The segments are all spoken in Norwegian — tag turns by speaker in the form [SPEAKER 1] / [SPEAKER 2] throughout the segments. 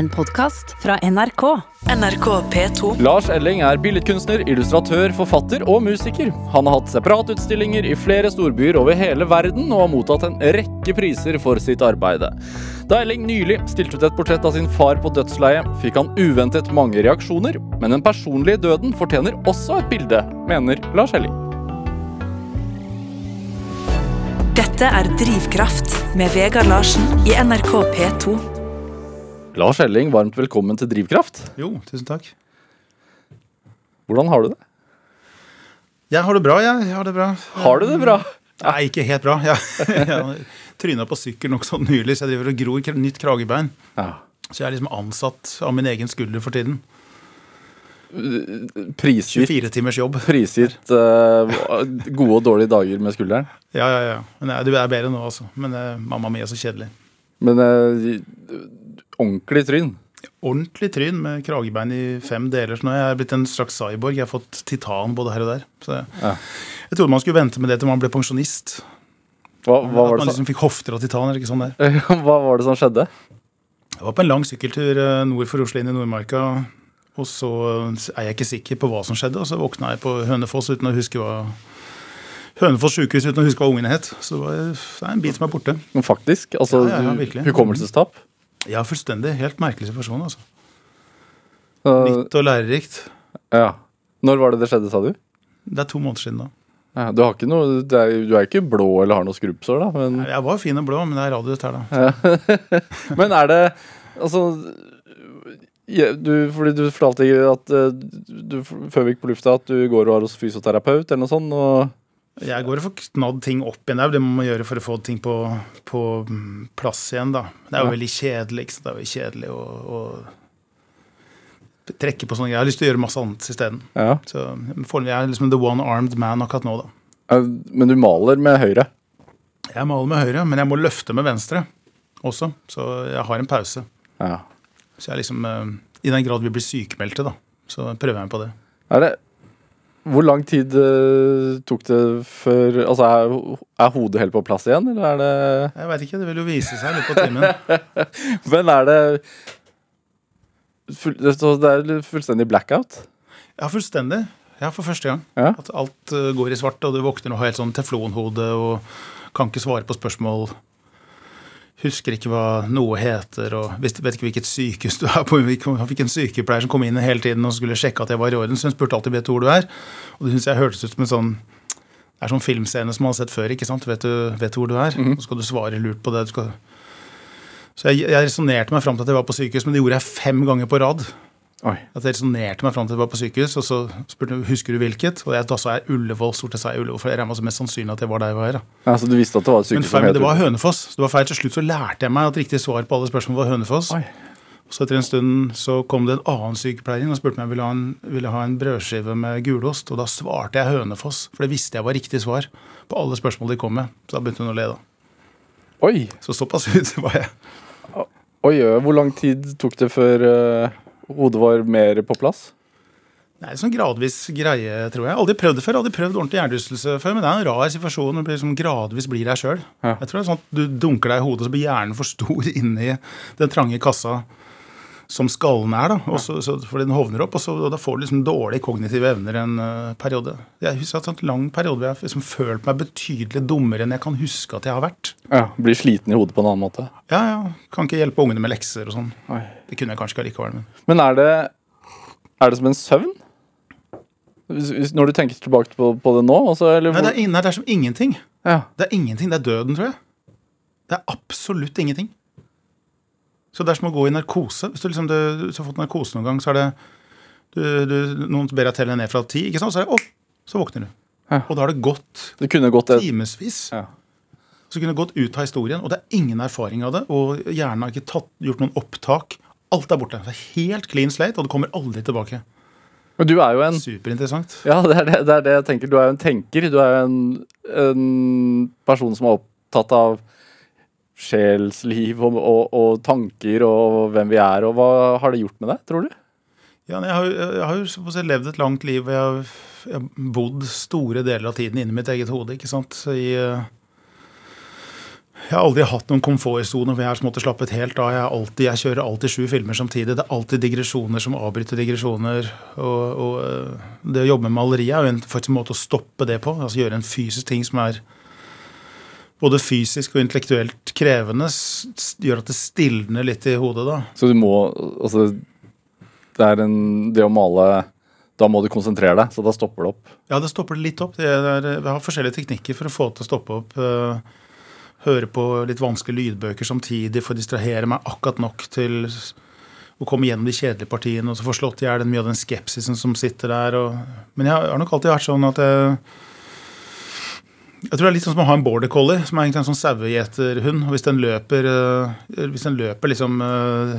[SPEAKER 1] En podkast fra NRK.
[SPEAKER 2] NRK P2.
[SPEAKER 3] Lars Elling er billedkunstner, illustratør, forfatter og musiker. Han har hatt separatutstillinger i flere storbyer over hele verden og har mottatt en rekke priser for sitt arbeid. Da Elling nylig stilte ut et portrett av sin far på dødsleiet, fikk han uventet mange reaksjoner, men den personlige døden fortjener også et bilde, mener Lars Elling.
[SPEAKER 2] Dette er Drivkraft med Vegard Larsen i NRK P2.
[SPEAKER 3] Lars Elling, varmt velkommen til Drivkraft.
[SPEAKER 4] Jo, tusen takk.
[SPEAKER 3] Hvordan har du det?
[SPEAKER 4] Jeg har det bra, jeg. jeg har det bra.
[SPEAKER 3] Har du det bra?
[SPEAKER 4] Nei, ikke helt bra. Jeg, jeg tryna på sykkel nokså nylig, så jeg driver og gror nytt kragebein.
[SPEAKER 3] Ja.
[SPEAKER 4] Så jeg er liksom ansatt av min egen skulder for tiden.
[SPEAKER 3] Prisgitt,
[SPEAKER 4] 24 timers jobb.
[SPEAKER 3] prisgitt uh, gode og dårlige dager med skulderen.
[SPEAKER 4] Ja, ja, ja. Men det du er bedre nå, altså. Men uh, mamma mi er så kjedelig.
[SPEAKER 3] Men eh, ordentlig tryn.
[SPEAKER 4] Ordentlig tryn med kragebein i fem deler. Så nå er jeg blitt en slags cyborg. Jeg har fått titan både her og der. Så jeg,
[SPEAKER 3] Ja.
[SPEAKER 4] jeg trodde man skulle vente med det til man ble pensjonist.
[SPEAKER 3] Hva, hva,
[SPEAKER 4] At man liksom fikk hofter av titan. eller ikke sånn der.
[SPEAKER 3] hva var det som skjedde?
[SPEAKER 4] Jeg var på en lang sykkeltur eh, nord for Oslo inn i Nordmarka. Og så er jeg ikke sikker på hva som skjedde, og så våkna jeg på Hønefoss uten å huske hva Hønefoss sykehus uten å huske hva ungene het. Så det, var, det er en bit som er borte.
[SPEAKER 3] Men Faktisk? Altså
[SPEAKER 4] Ja, ja, ja,
[SPEAKER 3] hukommelsestap?
[SPEAKER 4] Ja, fullstendig. Helt merkelig situasjon, altså.
[SPEAKER 3] Uh,
[SPEAKER 4] Nytt og lærerikt.
[SPEAKER 3] ja. Når var det det skjedde, sa du?
[SPEAKER 4] Det er to måneder siden, da.
[SPEAKER 3] Ja, du, har noe, du, er, du er ikke blå eller har noe skrubbsår, da. Men,
[SPEAKER 4] Jeg var fin og blå, men det er dette her, da.
[SPEAKER 3] men er det Altså ja, du, fordi du fortalte at eh, du, før vi gikk på lufta, at du går og er hos fysioterapeut eller noe sånt. Og
[SPEAKER 4] Jeg går og får knadd ting opp igjen. Det er jo det man må gjøre for å få ting på, på plass igjen, da. Det er jo
[SPEAKER 3] Ja.
[SPEAKER 4] veldig kjedelig. Ikke sant? Det er jo kjedelig å, å trekke på sånne greier. Jeg har lyst til å gjøre masse annet isteden.
[SPEAKER 3] ja.
[SPEAKER 4] Så foreløpig er liksom the one-armed man akkurat nå, da.
[SPEAKER 3] Men du maler med høyre.
[SPEAKER 4] Jeg maler med høyre, men jeg må løfte med venstre også. Så jeg har en pause.
[SPEAKER 3] Ja.
[SPEAKER 4] Så jeg liksom eh, I den grad vi blir sykemeldte, da, så prøver jeg meg på det.
[SPEAKER 3] Er det Hvor lang tid eh, tok det før Altså, er, er hodet helt på plass igjen, eller er det
[SPEAKER 4] Jeg veit ikke, det vil jo vise seg litt på timen.
[SPEAKER 3] Men er det full, det er fullstendig blackout?
[SPEAKER 4] Ja, fullstendig. Ja, for første gang.
[SPEAKER 3] Ja.
[SPEAKER 4] At alt eh, går i svart, og du våkner og har helt sånn teflonhode og kan ikke svare på spørsmål. Husker ikke hva noe heter, og vet ikke hvilket sykehus du er på. Jeg fikk en sykepleier som kom inn hele tiden og skulle sjekke at jeg var i orden, så hun spurte alltid vet du hvor du er. Og det synes jeg hørtes ut som en sånn det er sånn filmscene som man har sett før. ikke sant? Vet du, vet du hvor du er? Så skal du svare lurt på det. Du skal... Så jeg, jeg resonnerte meg fram til at jeg var på sykehus, men det gjorde jeg fem ganger på rad.
[SPEAKER 3] Oi.
[SPEAKER 4] At jeg resonnerte meg fram til jeg var på sykehus, og så spurte jeg husker du hvilket. Og jeg, da sa jeg Ullevål. Stort sett sa jeg Ullevål, for jeg regna mest sannsynlig at det var der jeg var. Da.
[SPEAKER 3] Ja, så du visste at det var et
[SPEAKER 4] Men feil, men det var Hønefoss. Så det var feil. Til slutt så lærte jeg meg at riktig svar på alle spørsmål var Hønefoss.
[SPEAKER 3] Oi.
[SPEAKER 4] Og så etter en stund så kom det en annen sykepleier inn og spurte om jeg ville ha en, ville ha en brødskive med gulost. Og da svarte jeg Hønefoss, for det visste jeg var riktig svar på alle spørsmål de kom med. Så da begynte hun å le, da.
[SPEAKER 3] Oi.
[SPEAKER 4] Så såpass ute var jeg.
[SPEAKER 3] Oi, hvor lang tid tok det før eh, hodet var mer på plass?
[SPEAKER 4] Det er en sånn gradvis greie, tror jeg. Aldri prøvd det før. Aldri prøvd ordentlig hjernerystelse før. Men det er en rar situasjon når du liksom gradvis blir deg sjøl.
[SPEAKER 3] Ja.
[SPEAKER 4] Jeg tror det er sånn at du dunker deg i hodet, så blir hjernen for stor inni den trange kassa som skallen er. da, og så, så, Fordi den hovner opp, og, så, og da får du liksom dårlige kognitive evner en uh, periode. Jeg husker at en lang periode hvor jeg har liksom følt meg betydelig dummere enn jeg kan huske at jeg har vært.
[SPEAKER 3] Ja, Blir sliten i hodet på en annen måte.
[SPEAKER 4] Ja, ja, Kan ikke hjelpe ungene med lekser og sånn. Det kunne jeg kanskje ikke allikevel. men...
[SPEAKER 3] Men er det, er det som en søvn? Når du tenker tilbake på, på det nå? Også, eller,
[SPEAKER 4] Nei, det er, nei, det er som ingenting.
[SPEAKER 3] ja.
[SPEAKER 4] Det er ingenting. Det er døden, tror jeg. Det er absolutt ingenting. Så det er som å gå i narkose. Hvis du, liksom, du, hvis du har fått narkose noen gang, så er det du, du, Noen ber deg telle ned fra ti, ikke sant? så er det, opp, så våkner du.
[SPEAKER 3] Ja.
[SPEAKER 4] Og da har det gått
[SPEAKER 3] Det kunne gått
[SPEAKER 4] timevis.
[SPEAKER 3] ja.
[SPEAKER 4] Så kunne det gått ut av historien, og det er ingen erfaring av det. Og hjernen har ikke tatt, gjort noen opptak. Alt er borte. Det er helt clean slate, og det kommer aldri tilbake.
[SPEAKER 3] Men du er jo en
[SPEAKER 4] Superinteressant.
[SPEAKER 3] Ja, det er det, det er det jeg tenker. Du er jo en tenker. Du er jo en, en person som er opptatt av sjelsliv og, og, og tanker og hvem vi er, og hva har det gjort med deg, tror du?
[SPEAKER 4] Ja, jeg har, jeg har jo levd et langt liv. og Jeg har, bodd store deler av tiden inni mitt eget hode. ikke sant? I, eh, Jeg har aldri hatt noen komfortsone hvor jeg har måttet slappet helt av. Jeg, alltid, jeg kjører alltid sju filmer samtidig. Det er alltid digresjoner som avbryter digresjoner. Og, og øh, det å jobbe med maleri er jo en måte å stoppe det på. Altså gjøre en fysisk ting som er både fysisk og intellektuelt krevende, gjør at det stilner litt i hodet da.
[SPEAKER 3] Så du må Altså, det er en Det å male Da må du konsentrere deg, så da stopper det opp.
[SPEAKER 4] Ja, det stopper det litt opp. Det er, vi har forskjellige teknikker for å få til å stoppe opp. øh, høre på litt vanskelige lydbøker samtidig for å distrahere meg akkurat nok til å komme gjennom de kjedelige partiene og så få slått i hjel mye av den skepsisen som sitter der. Og, men jeg har nok alltid vært sånn at jeg jeg tror det er litt sånn som å ha en border collie, som er egentlig en sånn sauegjeterhund. Hvis den løper, øh, hvis den løper liksom øh,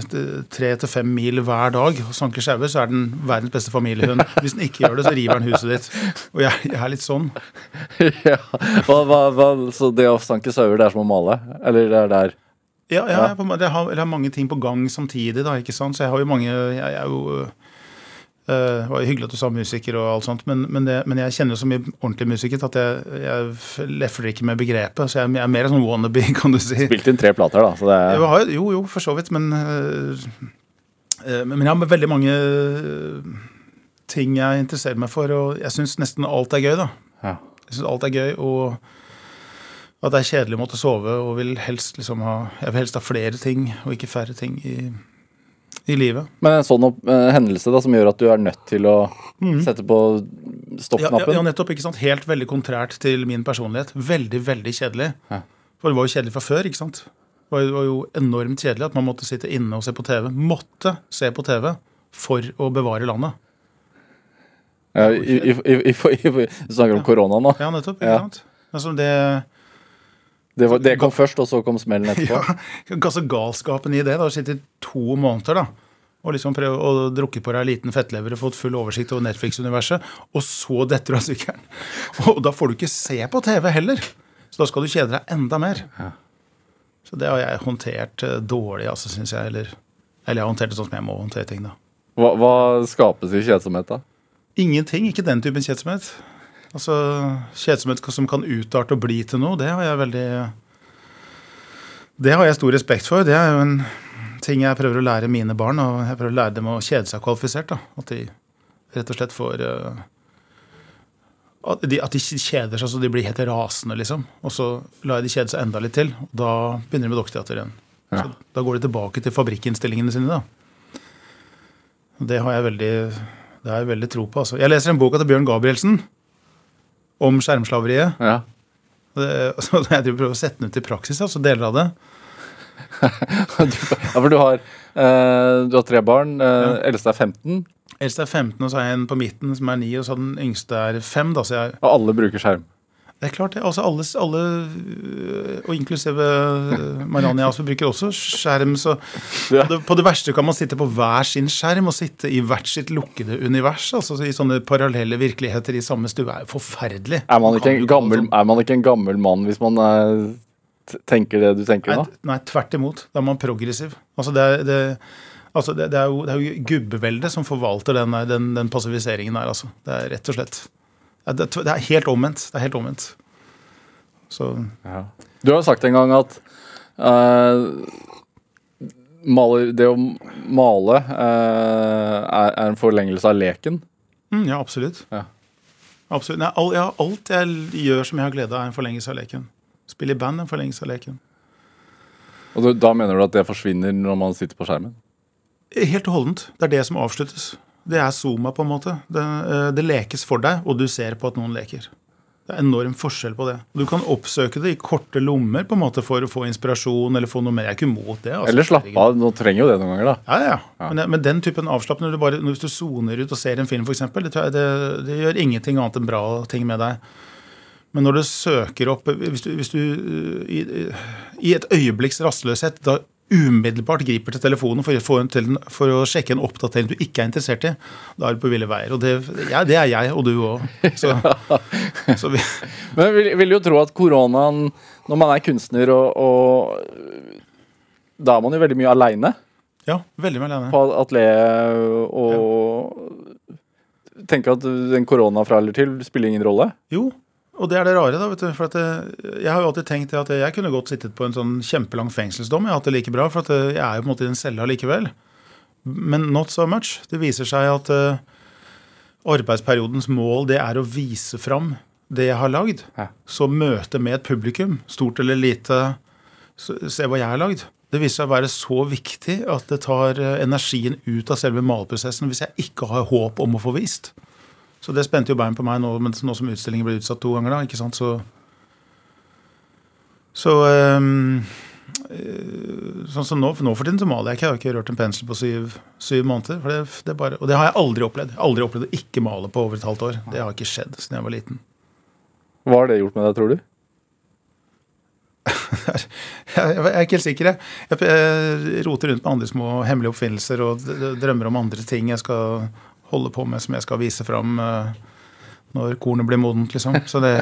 [SPEAKER 4] tre til fem mil hver dag og sanker sauer, så er den verdens beste familiehund. Hvis den ikke gjør det, så river den huset ditt. Og jeg, jeg er litt sånn.
[SPEAKER 3] ja. hva, hva, hva, så det å sanke sauer, det er som å male? Eller det er der
[SPEAKER 4] Ja, ja, jeg, på jeg, har, jeg har mange ting på gang samtidig, da, ikke sant. Så jeg har jo mange Jeg, jeg er jo Det var jo hyggelig at du sa musiker og alt sånt, men, men, det, men jeg kjenner jo så mye ordentlig musiker at jeg, jeg lefler ikke med begrepet. Så jeg, jeg er mer sånn wannabe, kan du si.
[SPEAKER 3] Spilt inn tre plater, da, så det er
[SPEAKER 4] har, jo, jo, for så vidt, men øh, øh, Men jeg har veldig mange ting jeg interesserer meg for, og jeg syns nesten alt er gøy, da.
[SPEAKER 3] ja.
[SPEAKER 4] Jeg syns alt er gøy, og at det er kjedelig å måtte sove, og vil helst liksom ha Jeg vil helst ha flere ting, og ikke færre ting i, i livet.
[SPEAKER 3] Men en sånn opp, eh, hendelse da, som gjør at du er nødt til å sette på
[SPEAKER 4] Ja, ja,
[SPEAKER 3] stoppknappen?
[SPEAKER 4] ja, nettopp. ikke sant? Helt veldig kontrært til min personlighet. Veldig, veldig kjedelig.
[SPEAKER 3] Ja.
[SPEAKER 4] For det var jo kjedelig fra før, ikke sant. Det var, det var jo enormt kjedelig at man måtte sitte inne og se på TV. Måtte se på TV for å bevare landet.
[SPEAKER 3] Ja, i, i, i, du snakker om korona nå?
[SPEAKER 4] Ja, nettopp. ikke sant? Altså det,
[SPEAKER 3] Det, var, det kom først, og så kom smellen etterpå?
[SPEAKER 4] ja, altså galskapen i det, da, sitte i to måneder da, og liksom prøve å drukke på deg liten fettlever og fått full oversikt over Netflix-universet, og så detter du av sykkelen. Og da får du ikke se på TV heller. Så da skal du kjede deg enda mer. Så det har jeg håndtert eh, dårlig, altså, syns jeg. Eller, eller jeg har håndtert det sånn som jeg må håndtere ting, da.
[SPEAKER 3] Hva, hva skapes i kjedsomhet, da?
[SPEAKER 4] Ingenting. Ikke den typen kjedsomhet. Altså, Kjedsomhet som kan utarte og bli til noe, det har jeg veldig Det har jeg stor respekt for. Det er jo en ting jeg prøver å lære mine barn, og jeg prøver å lære dem å kjede seg kvalifisert. da. At de rett og slett får eh, at de, at de kjeder seg så de blir helt rasende, liksom. Og så lar jeg de kjede seg enda litt til. og Da begynner de med doktorteater igjen.
[SPEAKER 3] Ja.
[SPEAKER 4] Så da går de tilbake til fabrikkinnstillingene sine, da. Det har jeg veldig, det har jeg veldig tro på. altså. Jeg leser en bok av Bjørn Gabrielsen om skjermslaveriet.
[SPEAKER 3] Ja.
[SPEAKER 4] Det- Så jeg prøver å sette den ut i praksis, altså deler av det.
[SPEAKER 3] ja, for du har, eh, du har tre barn. Eh, Eldste er 15,
[SPEAKER 4] Eldste er 15, og så har jeg en på midten som er 9, og så den yngste er 5. Da, så jeg,
[SPEAKER 3] og alle bruker skjerm.
[SPEAKER 4] Det er klart det. Altså alle, alle øh, og inklusive øh, Marianne bruker også skjerm. Så
[SPEAKER 3] Ja.
[SPEAKER 4] på det, på det verste kan man sitte på hver sin skjerm og sitte i hvert sitt lukkede univers. altså I sånne parallelle virkeligheter i samme stue. er jo forferdelig.
[SPEAKER 3] Er man, ikke en gammel,
[SPEAKER 4] sånn.
[SPEAKER 3] er man ikke en gammel mann hvis man eh, tenker det du tenker
[SPEAKER 4] Nei,
[SPEAKER 3] da?
[SPEAKER 4] nei, tvert imot. Da er man progressiv. Altså det, er- det, altså det, det, er jo, det er jo gubbeveldet som forvalter den, den, den passiviseringen der, altså. Det er rett og slett Det, er- det er helt omvendt. Det er helt omvendt. Så
[SPEAKER 3] Ja. Du har sagt en gang at uh, maler, det å male uh, er, er en forlengelse av leken.
[SPEAKER 4] mm, ja, absolutt.
[SPEAKER 3] Ja.
[SPEAKER 4] absolutt. Nei, all, ja, alt jeg gjør som jeg har glede av, er en forlengelse av leken. Spille i band er en forlengelse av leken.
[SPEAKER 3] Og du, da mener du at det forsvinner når man sitter på skjermen?
[SPEAKER 4] Helt og holdent. Det er det som avsluttes. Det er Zuma, på en måte. Det, eh, det lekes for deg, og du ser på at noen leker. Det er enorm forskjell på det. Du kan oppsøke det i korte lommer på en måte for å få inspirasjon eller få noe mer. Jeg er ikke imot det. altså.
[SPEAKER 3] Eller slappe av. Nå trenger jo det noen ganger, da.
[SPEAKER 4] Ja, ja. ja. Men, men den typen avslapp når du bare, hvis du soner ut og ser en film, f.eks., det, det, det gjør ingenting annet enn bra ting med deg. Men når du søker opp Hvis du, hvis du uh, i, i et øyeblikks rastløshet da umiddelbart griper til telefonen for å, til, for å sjekke en oppdatering du ikke er interessert i, da er du på ville veier. Og det, ja, det er jeg, og du òg. Så, så vi,
[SPEAKER 3] Men jeg vil, vil jo tro at koronaen, når man er kunstner og, og Da er man jo veldig mye aleine
[SPEAKER 4] ja, veldig mye alene.
[SPEAKER 3] på atelieret og Tenker at den korona fra eller til spiller ingen rolle.
[SPEAKER 4] Jo, Og det er det rare, da. vet du, for at eh, Jeg har jo alltid tenkt at jeg kunne godt sittet på en sånn kjempelang fengselsdom. Jeg har hatt det like bra, for at eh, jeg er jo på en måte i den cella likevel. Men not so much. Det viser seg at uh, arbeidsperiodens mål det er å vise fram det jeg har lagd. Så møte med et publikum, stort eller lite, se hva jeg har lagd. Det viser seg å være så viktig at det tar energien ut av selve maleprosessen hvis jeg ikke har håp om å få vist. Så det spente jo bein på meg nå, nå som utstillingen ble utsatt to ganger. da, ikke sant, Så, så um, Sånn som nå, for nå for tiden så maler jeg ikke. Jeg har ikke rørt en pensel på syv, syv måneder. Det, det bare, og det har jeg aldri opplevd. Aldri opplevd å ikke male på over et halvt år. Det har ikke skjedd siden jeg var liten.
[SPEAKER 3] Hva har det gjort med deg, tror du?
[SPEAKER 4] jeg er ikke helt sikker. Jeg, jeg roter rundt med andre små hemmelige oppfinnelser og drømmer om andre ting jeg skal holde på med, som jeg skal vise fram når kornet blir modent, liksom. Så, det,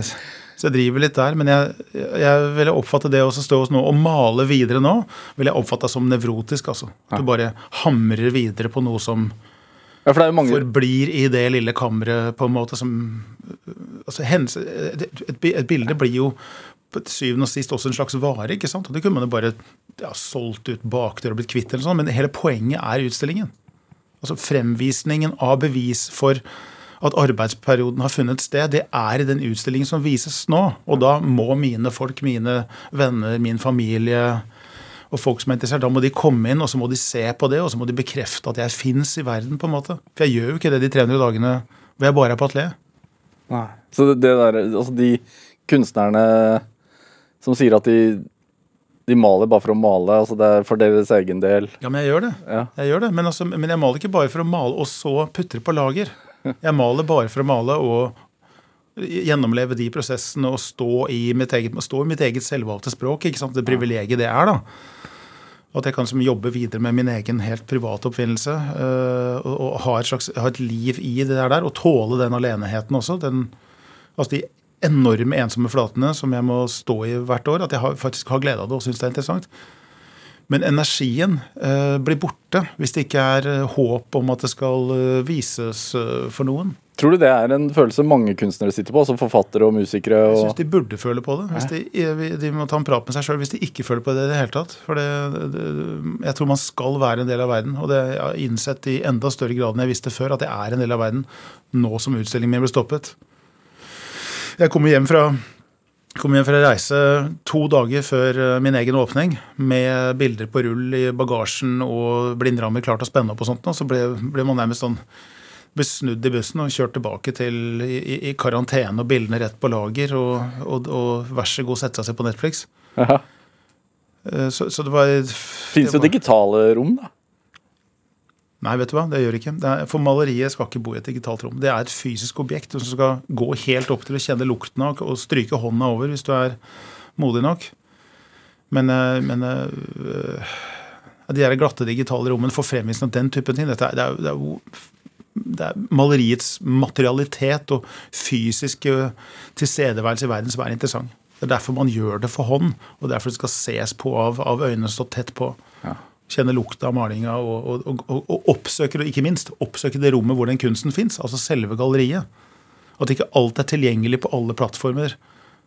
[SPEAKER 4] så jeg driver litt der. Men jeg, jeg ville oppfatte det å stå hos nå og male videre nå, vil jeg oppfatte som nevrotisk, altså. At du bare hamrer videre på noe som
[SPEAKER 3] ja, for mange...
[SPEAKER 4] forblir i det lille kammeret på en måte som altså, et bilde blir jo på syvende og sist også en slags vare. ikke sant? Og Det kunne man jo bare ja, solgt ut bakdøra og blitt kvitt, eller sånn, men hele poenget er utstillingen. Altså Fremvisningen av bevis for at arbeidsperioden har funnet sted, det er i den utstillingen som vises nå. Og da må mine folk, mine venner, min familie og folk som er interessert, da må de komme inn og så må de se på det, og så må de bekrefte at jeg fins i verden. på en måte. For jeg gjør jo ikke det de 300 dagene hvor jeg bare er på atelier.
[SPEAKER 3] Nei. Så det, der, altså de kunstnerne som sier at de, de maler bare for å male, altså det er for deres egen del
[SPEAKER 4] Ja, men jeg gjør det.
[SPEAKER 3] Ja.
[SPEAKER 4] Jeg gjør det. Men, altså, men jeg maler ikke bare for å male og så putte det på lager. Jeg maler bare for å male og gjennomleve de prosessene og stå i mitt eget, stå i mitt eget selvvalgte språk. ikke sant? Det privilegiet det er, da. At jeg kan som, jobbe videre med min egen helt private oppfinnelse. øh, og, og ha, et slags, ha et liv i det der, og tåle den aleneheten også. Den, altså de enorme ensomme flatene som jeg må stå i hvert år. At jeg har, faktisk har glede av det og syns det er interessant. Men energien eh, blir borte hvis det ikke er øh, håp om at det skal øh, vises øh, for noen.
[SPEAKER 3] Tror du det er en følelse mange kunstnere sitter på, altså forfattere og musikere?
[SPEAKER 4] Jeg
[SPEAKER 3] Og...
[SPEAKER 4] syns de burde føle på det. Hvis de, de må ta en prat med seg sjøl hvis de ikke føler på det i det hele tatt. For det, det, jeg tror man skal være en del av verden. Og det jeg har innsett i enda større grad enn jeg visste før, at jeg er en del av verden nå som utstillingen min ble stoppet. Jeg kom hjem fra kom hjem fra reise to dager før eh, min egen åpning med bilder på rull i bagasjen og blindrammer klart å spenne opp og sånt. Og så ble, ble man nærmest sånn ble snudd i bussen og kjørt tilbake til i, i karantene og bildene rett på lager. Og, og, og vær så god, sette seg på Netflix.
[SPEAKER 3] Ja.
[SPEAKER 4] Eh, Så, så det var
[SPEAKER 3] Fins jo digitale rom, da.
[SPEAKER 4] Nei, vet du hva, det gjør ikke. Det er, for maleriet skal ikke bo i et digitalt rom. Det er et fysisk objekt som skal gå helt opp til å kjenne lukten av og stryke hånda over hvis du er modig nok. Men, eh, men øh, de der glatte digitale rommene for fremvisning av den typen ting, dette det, er, det, er, det er maleriets materialitet og fysiske tilstedeværelse i verden som er interessant. Det er derfor man gjør det for hånd, og derfor det skal ses på av, av øynene stått tett på.
[SPEAKER 3] Ja.
[SPEAKER 4] Kjenne lukta av malinga og, og, og, og, og ikke minst, oppsøker det rommet hvor den kunsten fins, altså selve galleriet. At ikke alt er tilgjengelig på alle plattformer,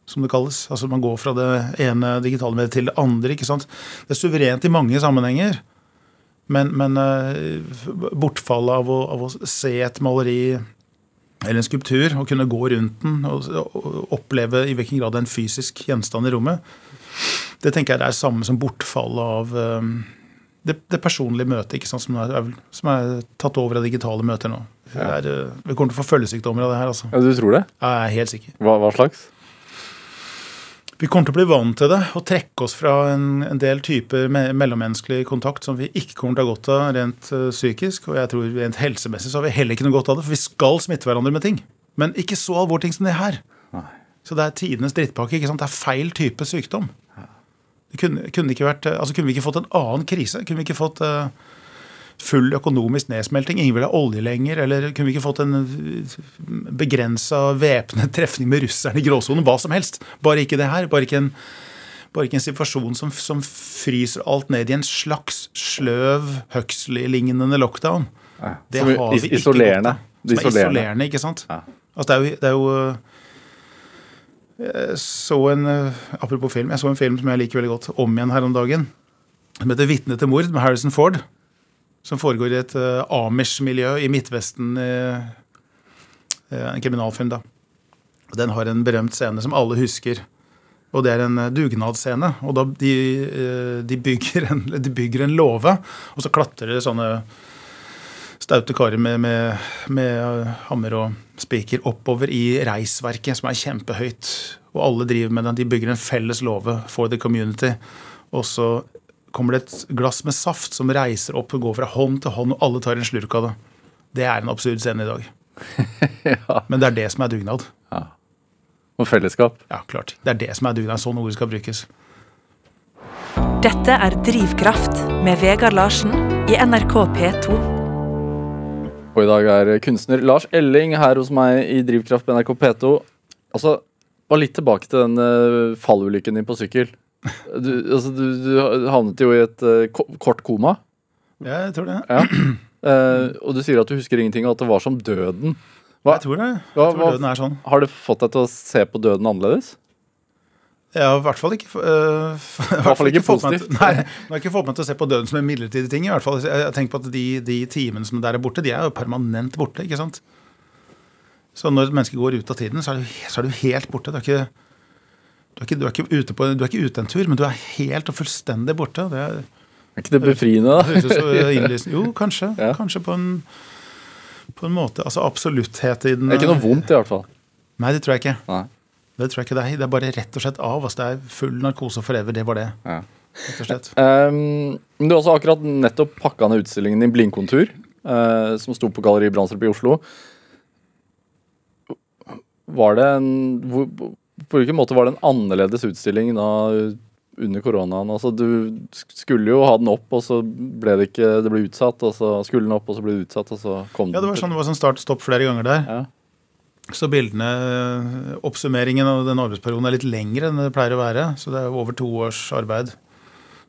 [SPEAKER 4] som det kalles. Altså Man går fra det ene digitale mediet til det andre. ikke sant? Det er suverent i mange sammenhenger. Men, men eh, bortfallet av av å se et maleri eller en skulptur og kunne gå rundt den og, oppleve i hvilken grad det er en fysisk gjenstand i rommet, det tenker jeg det er samme som bortfallet av eh, det, det personlige møtet ikke sant, som er, som er tatt over av digitale møter nå. Det er, eh, vi kommer til å få følgesykdommer av det her. altså.
[SPEAKER 3] Ja, Du tror det?
[SPEAKER 4] Jeg er helt sikker.
[SPEAKER 3] Hva, hva slags?
[SPEAKER 4] Vi kommer til å bli vant til det og trekke oss fra en, en del typer me mellommenneskelig kontakt som vi ikke kommer til å ha godt av rent eh, psykisk. Og jeg tror rent helsemessig så har vi heller ikke noe godt av det, for vi skal smitte hverandre med ting. Men ikke så alvorlige ting som det her.
[SPEAKER 3] Nei.
[SPEAKER 4] Så det er tidenes drittpakke. ikke sant? Det er feil type sykdom. Kunne, kunne, ikke vært, eh, altså kunne vi ikke fått en annen krise? Kunne vi ikke fått uh, full økonomisk nedsmelting? Ingen vil ha olje lenger? Eller kunne vi ikke fått en begrensa væpnet trefning med russerne i gråsonen? Hva som helst. Bare ikke det her. Bare ikke en, bare ikke en situasjon som, som fryser alt ned i en slags sløv, Huxley-lignende lockdown.
[SPEAKER 3] Ja.
[SPEAKER 4] Det har vi ikke
[SPEAKER 3] isolerende.
[SPEAKER 4] Som er
[SPEAKER 3] Isolerende.
[SPEAKER 4] ikke sant?
[SPEAKER 3] Ja.
[SPEAKER 4] Altså det er jo, det er jo så en, eh, apropos film, jeg så en film som jeg liker veldig godt, om igjen her om dagen. Som heter 'Vitne til mord' med Harrison Ford. Som foregår i et uh, Amish-miljø i Midtvesten. Uh, en kriminalfilm, da. Den har en berømt scene som alle husker. Og det er en dugnadsscene. Og da de, de, bygger en, de en låve, og så klatrer det sånne staute karer med, med, med, hammer og spiker oppover i reisverket, som er kjempehøyt. Og alle driver med den. De bygger en felles låve for the community. Og så kommer det et glass med saft som reiser opp og går fra hånd til hånd, og alle tar en slurk av det. Det er en absurd scene i dag. ja. Men det er det som er dugnad. Ja.
[SPEAKER 3] Og fellesskap.
[SPEAKER 4] Ja, klart. Det er det som er dugnad. Sånn ordet skal brukes.
[SPEAKER 2] Dette er Drivkraft med Vegard Larsen i NRK P2.
[SPEAKER 3] Og i dag er kunstner Lars Elling her hos meg i Drivkraft på NRK P2. Altså, og litt tilbake til den uh, fallulykken din på sykkel. Du, altså, du, du havnet jo i et uh, kort koma.
[SPEAKER 4] Ja, jeg tror det.
[SPEAKER 3] Ja. Uh, og du sier at du husker ingenting, og at det var som døden.
[SPEAKER 4] Hva, jeg tror det. Jeg tror hva, døden er sånn.
[SPEAKER 3] Har det fått deg til å se på døden annerledes?
[SPEAKER 4] Ja, i hvert fall ikke uh,
[SPEAKER 3] I hvert fall ikke positivt.
[SPEAKER 4] Nei, jeg har ikke fått meg til å se på døden som en midlertidig ting. i hvert fall. Jeg tenker på at de, de timene som der er borte, de er jo permanent borte. ikke sant? Så når et menneske går ut av tiden, så er du, så er du helt borte. Du er, ikke, du, er ikke, du, er ikke, ute på, du er ikke ute en tur, men du er helt og fullstendig borte. Det er,
[SPEAKER 3] er ikke det befriende,
[SPEAKER 4] da? jo, kanskje. Ja. Kanskje på en, på en måte. Altså absolutthet i den
[SPEAKER 3] Det er ikke noe vondt, i hvert fall.
[SPEAKER 4] Nei, det tror jeg ikke. Nei. Det tror jeg ikke det er. Det er bare rett og slett av. Altså, det er full narkose forever. Det var det. Ja. Rett og slett.
[SPEAKER 3] Um, du har også akkurat nettopp pakka ned utstillingen din Blindkontur, uh, som sto på Galleri Brandstrup i Oslo. Var det en hvor, På hvilken måte var det en annerledes utstilling da under koronaen? Altså, du skulle jo ha den opp, og så ble det ikke Det ble utsatt, og så skulle den opp, og så ble det utsatt, og så kom den.
[SPEAKER 4] Ja, det var sånn det var sånn start-stopp flere ganger der. Ja. Så bildene, oppsummeringen av den arbeidsperioden er litt lengre enn det pleier å være. Så det er over to års arbeid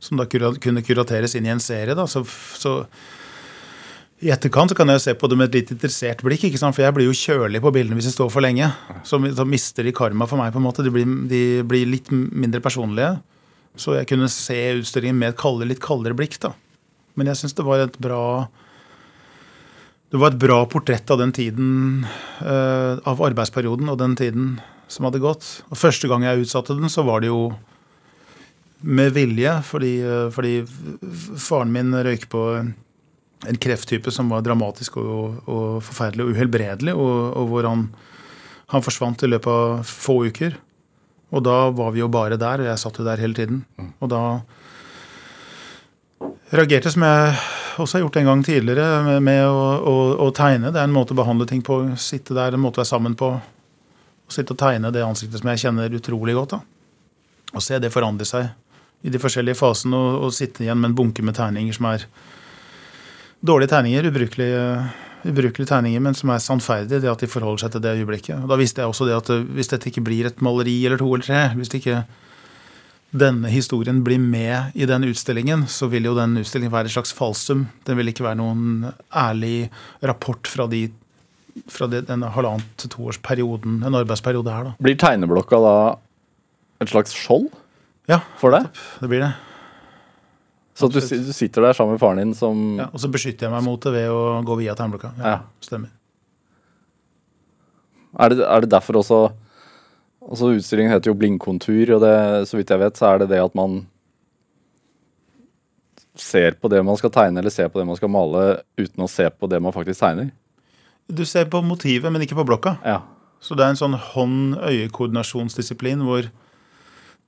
[SPEAKER 4] som da kunne kurateres inn i en serie. Da. Så, så i etterkant kan jeg se på det med et litt interessert blikk. For jeg blir jo kjølig på bildene hvis jeg står for lenge. Så, så mister de karma for meg. på en måte. De blir, de blir litt mindre personlige. Så jeg kunne se utstillingen med et kaldere, litt kaldere blikk. da. Men jeg syns det var et bra det var et bra portrett av den tiden, uh, av arbeidsperioden og den tiden som hadde gått. Og Første gang jeg utsatte den, så var det jo med vilje, fordi, uh, fordi faren min røyker på en krefttype som var dramatisk og, og forferdelig og uhelbredelig, og, og hvor han, han, forsvant i løpet av få uker. Og da var vi jo bare der, og jeg satt jo der hele tiden. Og da reagerte som jeg også har gjort en gang tidligere, med, å, å, å, tegne. Det er en måte å behandle ting på. Sitte der, en måte å være sammen på. Å sitte og tegne det ansiktet som jeg kjenner utrolig godt. da. Og se det forandre seg i de forskjellige fasene, og, og sitte igjen med en bunke med tegninger som er dårlige tegninger, ubrukelige, ubrukelige tegninger, men som er sannferdige, det at de forholder seg til det øyeblikket. Og Da visste jeg også det at hvis dette ikke blir et maleri eller to eller tre, hvis det ikke denne historien blir med i den utstillingen, så vil jo den utstillingen være et slags falsum. Den vil ikke være noen ærlig rapport fra, de, fra de, denne halvannet til toårsperioden, en arbeidsperiode her. da.
[SPEAKER 3] Blir tegneblokka da et slags skjold
[SPEAKER 4] ja,
[SPEAKER 3] for deg?
[SPEAKER 4] Det blir det.
[SPEAKER 3] Så du, du, sitter der sammen med faren din som
[SPEAKER 4] Ja, og så beskytter jeg meg mot det ved å gå via tegneblokka. Ja, ja. Stemmer.
[SPEAKER 3] Er det, er det derfor også Altså Utstillingen heter jo Blindkontur, og det, så vidt jeg vet, så er det det at man ser på det man skal tegne, eller ser på det man skal male, uten å se på det man faktisk tegner.
[SPEAKER 4] Du ser på motivet, men ikke på blokka.
[SPEAKER 3] Ja.
[SPEAKER 4] Så det er en sånn hånd-øye-koordinasjonsdisiplin hvor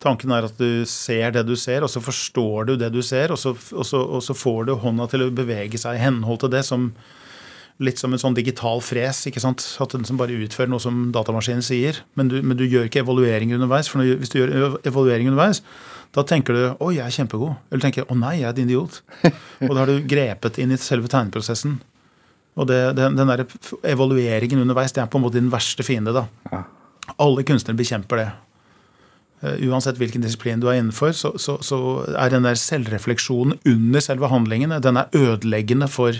[SPEAKER 4] tanken er at du ser det du ser, og så forstår du det du ser, og så, og så, og så får du hånda til å bevege seg i henhold til det som litt som en sånn digital fres. ikke sant? At den som bare utfører noe som datamaskinen sier. Men du, men du gjør ikke evaluering underveis. For hvis du gjør evaluering underveis, da tenker du 'Å, jeg er kjempegod'. Eller tenker 'Å nei, jeg er en idiot'. og da har du grepet inn i selve tegneprosessen. Og det, den, den der evalueringen underveis, det er på en måte din verste fiende. da. Ja. Alle kunstnere bekjemper det. Uh, uansett hvilken disiplin du er innenfor, så, så, så er den der selvrefleksjonen under selve handlingene den er ødeleggende for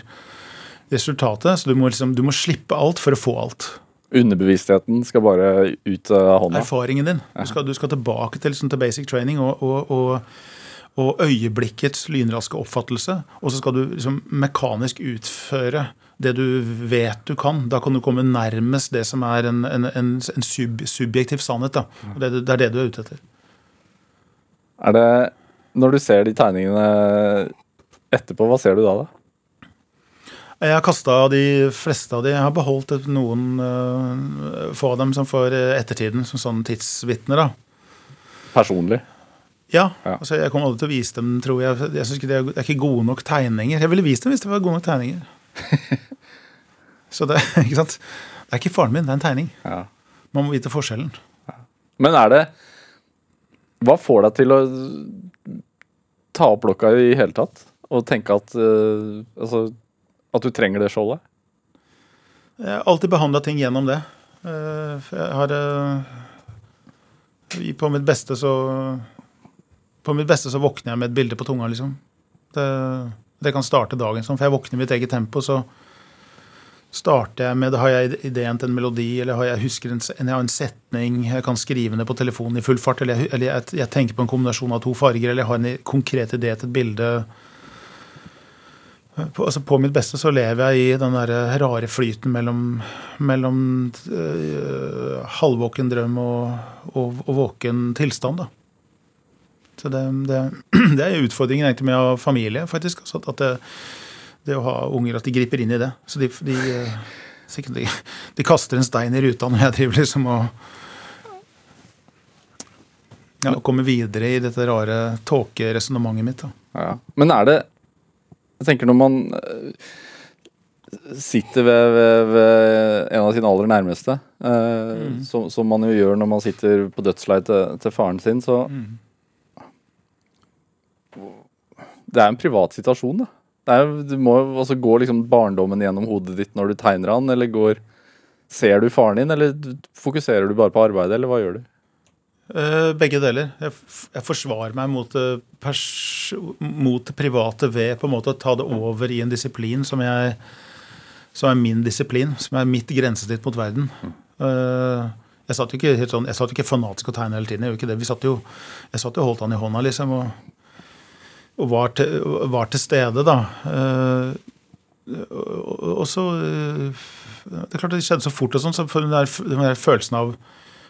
[SPEAKER 4] resultatet. Så du må, liksom, du må, slippe alt for å få alt.
[SPEAKER 3] Underbevisstheten skal bare ut av hånda.
[SPEAKER 4] Erfaringen din. Du skal, du skal tilbake til, liksom, til basic training og, og, og, og øyeblikkets lynraske oppfattelse. Og så skal du liksom mekanisk utføre det du vet du kan. Da kan du komme nærmest det som er en, en, en, en sub, subjektiv sannhet. Det, det er det du er ute etter.
[SPEAKER 3] Er det Når du ser de tegningene etterpå, hva ser du da? da?
[SPEAKER 4] Jeg har kasta de fleste av de. Jeg har beholdt noen uh, få av dem som for ettertiden, som sånne tidsvitner. da.
[SPEAKER 3] Personlig?
[SPEAKER 4] Ja.
[SPEAKER 3] Ja.
[SPEAKER 4] altså Jeg kommer aldri til å vise dem, tror jeg. jeg synes ikke det, er, det er ikke gode nok tegninger. Jeg ville vist dem hvis det var gode nok tegninger. Så det, ikke sant? det er ikke faren min, det er en tegning.
[SPEAKER 3] Ja.
[SPEAKER 4] Man må vite forskjellen.
[SPEAKER 3] Men er det Hva får deg til å ta opp blokka i hele tatt? Og tenke at uh, Altså at du trenger det skjoldet?
[SPEAKER 4] Jeg har alltid behandla ting gjennom det. Eh, Jeg har eh, På mitt beste så På mitt beste så våkner jeg med et bilde på tunga, liksom. Det, det kan starte dagen sånn, for jeg våkner i mitt eget tempo, så starter jeg med Har jeg ideen til en melodi, eller har jeg husker en, jeg har en setning jeg kan skrive ned på telefonen i full fart, eller, jeg, eller jeg, jeg tenker på en kombinasjon av to farger, eller jeg har en konkret idé til et bilde. På, altså på mitt beste så lever jeg i den der rare flyten mellom, mellom øh, halvvåken drøm og, og, og våken tilstand. da. Så det, det, det er utfordringen egentlig med å ha familie, faktisk. Altså at det, det å ha unger, at de griper inn i det. Så de, de, øh, de, de kaster en stein i ruta når jeg driver liksom og ja, og kommer videre i dette rare tåkeresonnementet mitt. da.
[SPEAKER 3] Ja. Men er det Jeg tenker når man eh, sitter ved, ved, ved en av sine aller nærmeste, eh, som, som man jo gjør når man sitter på dødsleiet til, til faren sin, så Det er en privat situasjon, da. Er, du må altså gå liksom barndommen gjennom hodet ditt når du tegner han, eller går Ser du faren din, eller fokuserer du bare på arbeidet, eller hva gjør du?
[SPEAKER 4] Eh, begge deler. Jeg, jeg forsvarer meg mot, pers mot det private ved på en måte å ta det over i en disiplin som, jeg, som er min disiplin, som er mitt grensesnitt mot verden. Eh, jeg satt jo ikke helt sånn, jeg satt ikke fanatisk og tegna hele tiden. Jeg ikke det. Vi satt jo, jeg satt jo og holdt han i hånda, liksom, og, og var, til, var til stede, da. Og, og, og så eh, Det er klart det skjedde så fort og sånn, så den der, den der følelsen av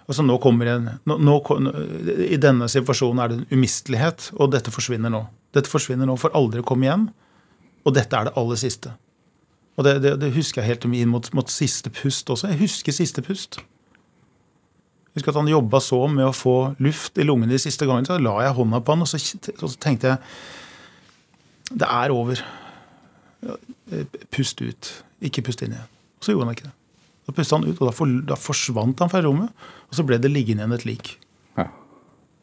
[SPEAKER 4] Altså nå kommer en, nå, nå, I denne situasjonen er det en umistelighet, og dette forsvinner nå. Dette forsvinner nå får aldri komme igjen, og dette er det aller siste. Og det, det, det husker jeg helt inn mot, mot siste pust også. Jeg husker siste pust. Jeg husker at han jobba så med å få luft i lungene de siste gangene. Så la jeg hånda på han, og så, så tenkte jeg Det er over. Pust ut. Ikke pust inn igjen. Og så gjorde han ikke det. Da pustet han ut, og da, for, da forsvant han fra rommet. Og så ble det liggende igjen et lik.
[SPEAKER 3] Ja.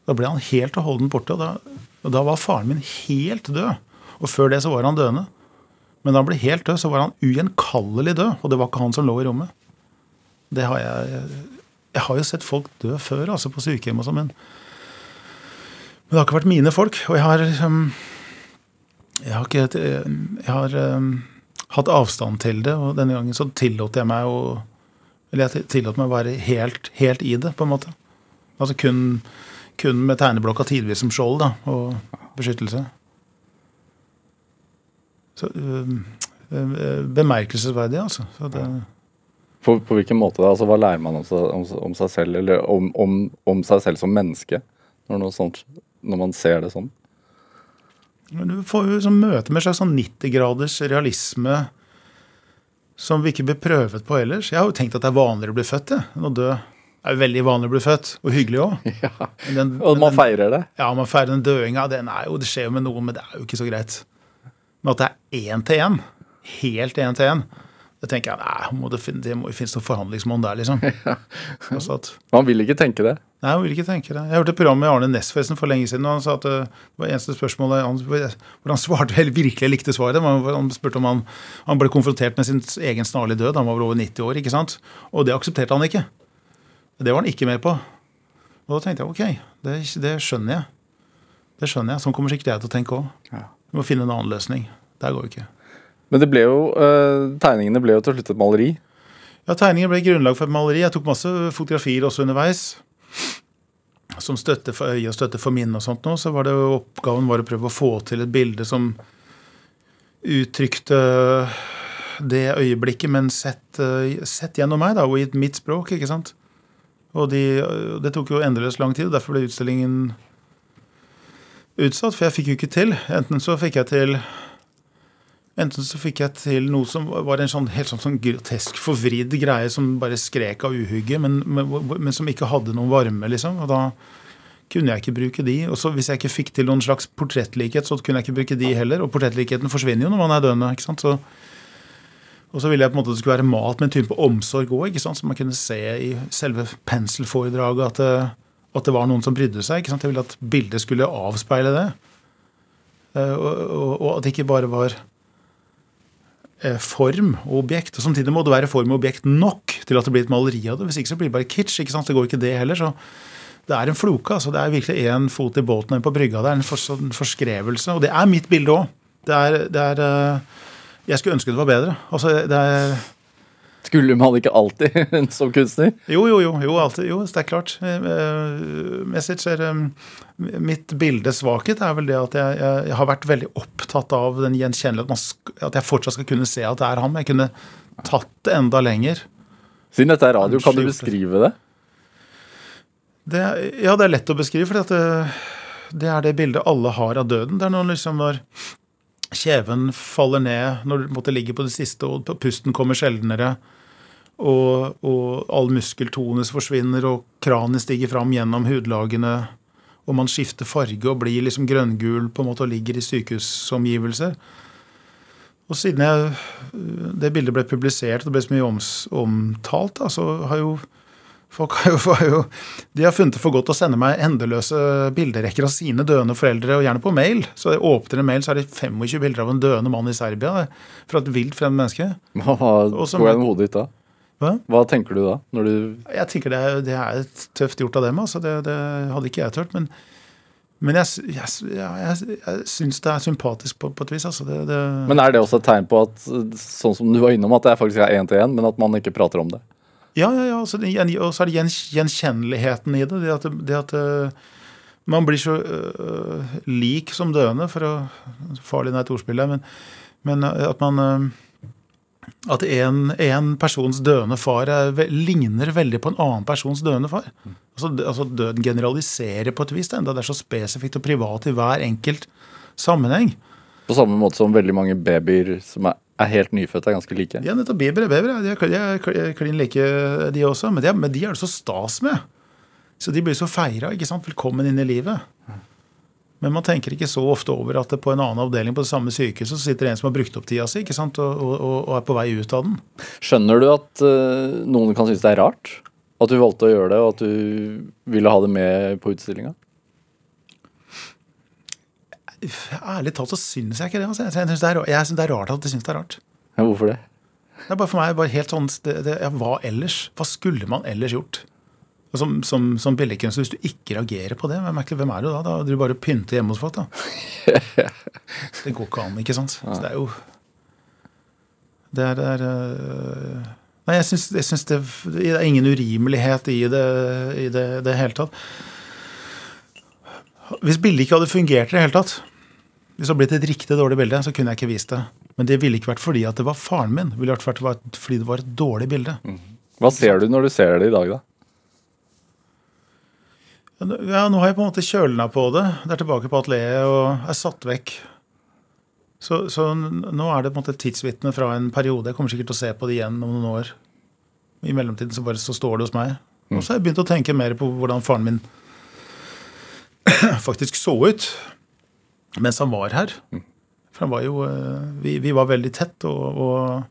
[SPEAKER 4] Da ble han helt og holdent borte, og da, og da var faren min helt død. Og før det så var han døende. Men da han ble helt død, så var han ugjenkallelig død. Og det var ikke han som lå i rommet. Det har jeg Jeg har jo sett folk dø før, altså på sykehjem og sånn, men Men det har ikke vært mine folk. Og jeg har liksom Jeg har ikke Jeg har um, hatt avstand til det, og denne gangen så tillot jeg meg å Eller jeg tillot meg å være helt, helt i det, på en måte. Altså kun, kun med tegneblokka tidvis som skjold da, og beskyttelse. Så øh, øh, Bemerkelsesverdig, altså. Så det,
[SPEAKER 3] På, på hvilken måte da? Altså, hva lærer man om seg, om, om seg selv, eller om, om, om seg selv som menneske, når, sånt, når man ser det sånn?
[SPEAKER 4] Du får jo sånn møte med en slags sånn 90-graders realisme som vi ikke ble prøvet på ellers. Jeg har jo tenkt at det er vanligere å bli født jeg, enn å dø. Det er jo veldig vanlig å bli født, og hyggelig òg.
[SPEAKER 3] Ja. Og man feirer det?
[SPEAKER 4] Ja, man feirer den døinga. Den er jo, det skjer jo med noen, men det er jo ikke så greit. Men at det er én til én, helt én til én, det tenker jeg nei, må det, det må finnes noen forhandlingsmål der, liksom. Altså at,
[SPEAKER 3] Man vil ikke tenke det.
[SPEAKER 4] Nei, han vil ikke tenke det. Jeg hørte et program med Arne Nesfesen for lenge siden, og han sa at uh, det var eneste spørsmålet han, hvor han svarte helt virkelig likte svaret. Han spurte om han, han ble konfrontert med sin egen snarlige død. Han var vel over 90 år, ikke sant? Og det aksepterte han ikke. Det var han ikke med på. Og da tenkte jeg ok, det, det skjønner jeg. Det skjønner jeg. Sånn kommer sikkert jeg til å tenke òg.
[SPEAKER 3] Ja.
[SPEAKER 4] Vi må finne en annen løsning. Der går vi ikke.
[SPEAKER 3] Men det ble jo, eh, tegningene ble jo til slutt et maleri.
[SPEAKER 4] Ja, Tegninger ble grunnlag for et maleri. Jeg tok masse fotografier også underveis. Som støtte for øye og støtte for minne og sånt. Nå. Så var det oppgaven var å prøve å få til et bilde som uttrykte det øyeblikket, men sett, eh, sett gjennom meg, da, og i mitt språk. ikke sant? Og de, det tok jo endeløst lang tid, og derfor ble utstillingen utsatt. For jeg fikk jo ikke til. Enten så fikk jeg til Enten så fikk jeg til noe som var en sånn, helt sånn, sånn grotesk forvridd greie som bare skrek av uhygge, men, men, men, som ikke hadde noen varme, liksom. Og da kunne jeg ikke bruke de. Og så hvis jeg ikke fikk til noen slags portrettlikhet, så kunne jeg ikke bruke de heller. Og portrettlikheten forsvinner jo når man er døende. ikke sant? Så, og så ville jeg på en måte det skulle være mat med en type omsorg òg, så man kunne se i selve penselforedraget at det, at det var noen som brydde seg. ikke sant? Jeg ville at bildet skulle avspeile det. Eh, og, og, og at det ikke bare var Eh, form og objekt. og Samtidig må det være form og objekt nok til at det blir et maleri av det. Hvis ikke så blir det bare kitsch. ikke sant? Det går ikke det heller. så det er en floke. altså Det er virkelig én fot i båten og på brygga. Det er en, for, en forskrevelse. Og det er mitt bilde òg. Det er, det er eh, Jeg skulle ønske det var bedre. Altså, det er
[SPEAKER 3] skulle man ikke alltid som kunstner?
[SPEAKER 4] Jo, jo, jo. jo, alltid, jo det er klart. Eh, Message er Mitt bildes svakhet er vel det at jeg, jeg, jeg, har vært veldig opptatt av den gjenkjenneligheten. At jeg fortsatt skal kunne se at det er ham. Jeg kunne tatt det enda lenger.
[SPEAKER 3] Siden dette er radio, kan du beskrive det?
[SPEAKER 4] det ja, det er lett å beskrive. For det, det, er det bildet alle har av døden. Det er noen liksom, når kjeven faller ned, når du måtte ligge på det siste, og pusten kommer sjeldnere og, og all muskeltonus forsvinner, og kranet stiger fram gjennom hudlagene, og man skifter farge og blir liksom grønngul på en måte og ligger i sykehusomgivelser. Og siden jeg, det bildet ble publisert og det ble så mye omtalt, da, så har jo folk har jo, har jo, de har funnet det for godt å sende meg endeløse bilderekker av sine døende foreldre, og gjerne på mail. Så jeg åpner en mail, så er det 25 bilder av en døende mann i Serbia fra et vilt fremmed menneske.
[SPEAKER 3] Hva går gjennom hodet ditt da? Hva? Hva tenker du da? når du...
[SPEAKER 4] Jeg tenker det er, det er tøft gjort av dem. altså Det, det hadde ikke jeg turt. Men, men jeg, jeg, jeg, jeg syns det er sympatisk på, på et vis. altså det, det...
[SPEAKER 3] Men er det også et tegn på at sånn som du var innom, at det er faktisk er én til én, men at man ikke prater om det?
[SPEAKER 4] Ja, ja, ja. Og så er det gjenkjenneligheten i det. Det at, det at eh, man blir så uh, lik som døende, for å Farlig er et ordspill her, men, men at man at en, en, persons døende far er, ligner veldig på en annen persons døende far. Altså, altså Døden generaliserer på et vis, enda det er så spesifikt og privat i hver enkelt sammenheng.
[SPEAKER 3] På samme måte som veldig mange babyer som er, er helt nyfødte, er ganske like?
[SPEAKER 4] Ja, nettopp. Babyer bevere. De er klin like, de også. Men de, men de er det så stas med. Så de blir så feira. Velkommen inn i livet. Men man tenker ikke så ofte over at det på en annen avdeling på det samme sykehuset så sitter en som har brukt opp tida si ikke sant? Og, og, og er på vei ut av den.
[SPEAKER 3] Skjønner du at uh, noen kan synes det er rart? At du valgte å gjøre det, og at du ville ha det med på utstillinga?
[SPEAKER 4] Ærlig talt så syns jeg ikke det. Altså. Jeg syns det, det, er rart at de syns det er rart.
[SPEAKER 3] Ja, hvorfor det?
[SPEAKER 4] Det er bare for meg bare helt sånn det, det, ja, Hva ellers? Hva skulle man ellers gjort? Som, som, som billedkunstner, hvis du ikke reagerer på det, hvem er, er du da? Da du bare pynter hjemme hos folk, da. det går ikke an, ikke sant. Så det er jo Det er, det er øh, Nei, jeg syns det, det, er ingen urimelighet i det i det, det hele tatt. Hvis bildet ikke hadde fungert i det hele tatt, hvis det hadde blitt et riktig dårlig bilde, så kunne jeg ikke vist det. Men det ville ikke vært fordi at det var faren min. Det ville vært fordi det var et dårlig bilde.
[SPEAKER 3] Mm. Hva ser du når du ser det i dag, da?
[SPEAKER 4] Ja, nå har jeg på en måte kjølna på det. Det er tilbake på atelieret og er satt vekk. Så, så, nå er det på en måte tidsvitne fra en periode. Jeg kommer sikkert til å se på det igjen om noen år. I mellomtiden så bare så står det hos meg. Mm. Og så har jeg begynt å tenke mer på hvordan faren min faktisk så ut mens han var her. Mm. For han var jo eh, Vi, vi var veldig tett, og, og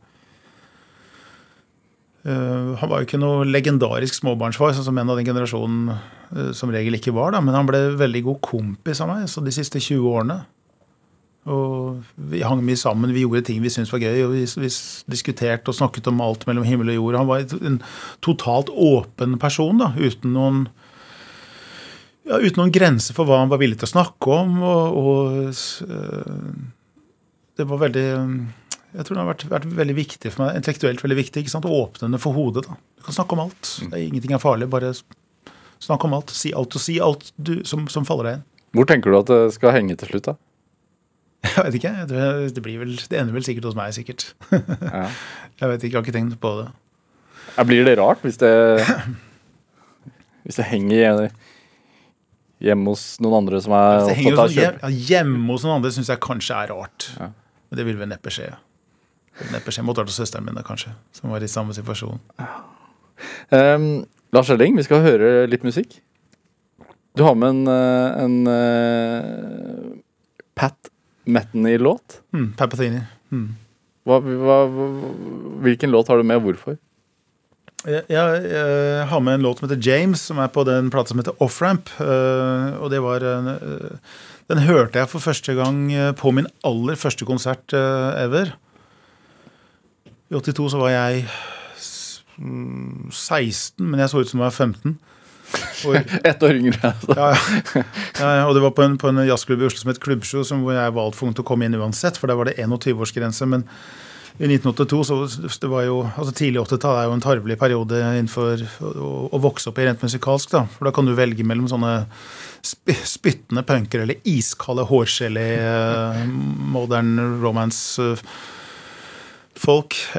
[SPEAKER 4] Uh, han var jo ikke noe legendarisk småbarnsfar, sånn som en av den generasjonen uh, som regel ikke var. Da. Men han ble veldig god kompis av meg så de siste 20 årene. Og vi hang mye sammen, vi gjorde ting vi syntes var gøy. og vi, vi, diskuterte og snakket om alt mellom himmel og jord. Han var en totalt åpen person, da, uten noen ja, uten noen grenser for hva han var villig til å snakke om. Og, og uh, det var veldig Jeg tror det har vært, vært veldig viktig for meg. Intellektuelt veldig viktig. ikke sant? Åpnende for hodet. da. Du kan snakke om alt. Det er Ingenting er farlig. Bare snakk om alt. Si alt og si alt du, som, som faller deg inn.
[SPEAKER 3] Hvor tenker du at det skal henge til slutt, da?
[SPEAKER 4] Jeg vet ikke. Det, blir vel, det ender vel sikkert hos meg, sikkert.
[SPEAKER 3] Ja.
[SPEAKER 4] Jeg vet ikke, jeg har ikke tenkt på det.
[SPEAKER 3] Blir det rart hvis det Hvis det henger hjemme- hjemme hos noen andre som er
[SPEAKER 4] henger
[SPEAKER 3] opptatt av kjøp?
[SPEAKER 4] hjem, hjemme hos noen andre syns jeg kanskje er rart.
[SPEAKER 3] Ja.
[SPEAKER 4] Men det vil vel neppe skje. Det vil neppe skje. Måtte vært hos søsteren min, da, kanskje, som var i samme situasjon.
[SPEAKER 3] Um, Lars Elling, vi skal høre litt musikk. Du har med en, en, en eh, Pat Metheny-låt.
[SPEAKER 4] Mm, Pat Metheny.
[SPEAKER 3] Mm. hva, hva- hvilken låt har du med, og hvorfor?
[SPEAKER 4] Jeg, jeg, jeg har med en låt som heter James, som er på den plata som heter Offramp. Uh, og det var eh, Den hørte jeg for første gang eh, på min aller første konsert eh, ever. I 82 så var jeg mm, 16, men jeg så ut som jeg var 15. Og,
[SPEAKER 3] Ett år yngre. Altså.
[SPEAKER 4] ja, ja. Og det var på en, på en jazzklubb i Oslo som het Klubbsjo, som hvor jeg var altfor ung til å komme inn uansett, for der var det 21-årsgrense. Men i 1982, så det var jo, altså tidlig 80-tall er jo en tarvelig periode innenfor å, å vokse opp i rent musikalsk. da, For da kan du velge mellom sånne sp spyttende punker eller iskalde hårgelé eh, modern romance-folk,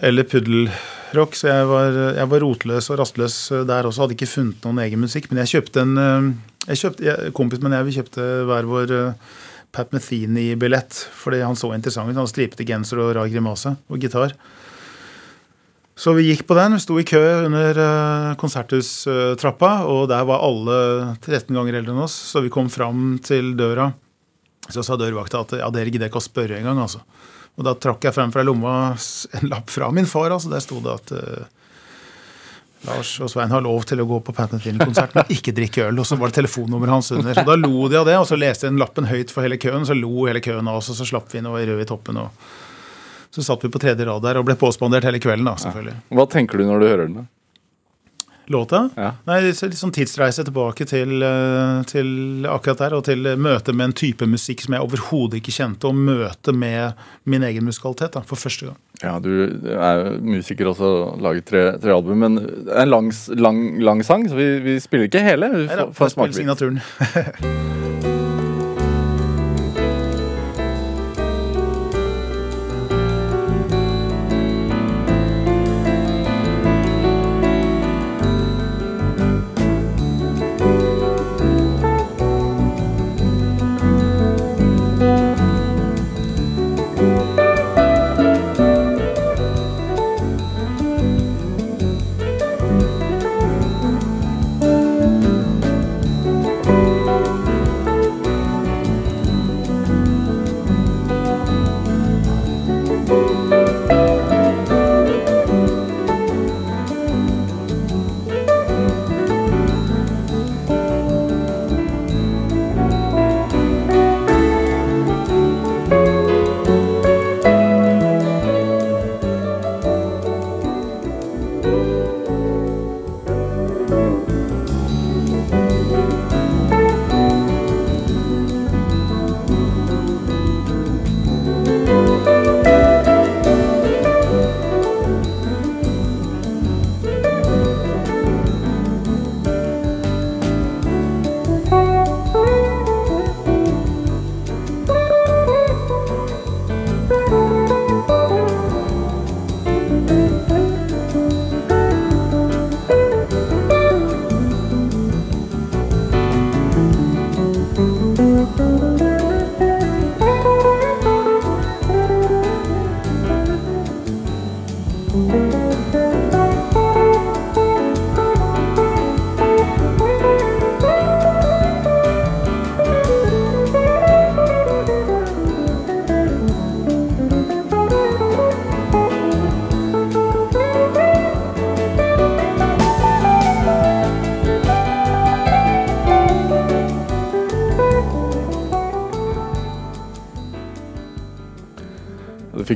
[SPEAKER 4] eller puddelrock. Så jeg var, jeg var rotløs og rastløs der også, hadde ikke funnet noen egen musikk. Men jeg kjøpte en eh, jeg kjøpte, Kompisen min og jeg kjøpte hver vår eh, Pat Metheny-billett fordi han så interessant ut. Han stripete genser og rar grimase og gitar. Så vi gikk på den. Vi sto i kø under uh, konserthustrappa, og der var alle 13 ganger eldre enn oss. Så vi kom fram til døra. Så sa dørvakta at ja, dere gidder ikke å spørre engang, altså. Og da trakk jeg frem fra lomma en lapp fra min far. altså Der sto det at eh, Lars og Svein har lov til å gå på Pat Metheny-konsert, men ikke drikke øl. Og så var det telefonnummeret hans under. Så da lo de av det, og så leste jeg den lappen høyt for hele køen. Så lo hele køen av oss, og så slapp vi inn og var røde i toppen. og så satt vi på tredje rad der og ble påspandert hele kvelden, da, selvfølgelig.
[SPEAKER 3] Hva tenker du når du hører den? da?
[SPEAKER 4] Låta?
[SPEAKER 3] Ja.
[SPEAKER 4] Nei, litt sånn tidsreise tilbake til, eh, til akkurat der, og til møte med en type musikk som jeg overhodet ikke kjente, og møte med min egen musikalitet da, for første gang.
[SPEAKER 3] Ja, du er jo musiker også, laget tre, tre album, men det er en lang, lang, lang sang, så vi, vi spiller ikke hele. Vi
[SPEAKER 4] Nei
[SPEAKER 3] får, får
[SPEAKER 4] får
[SPEAKER 3] smakebit.
[SPEAKER 4] signaturen.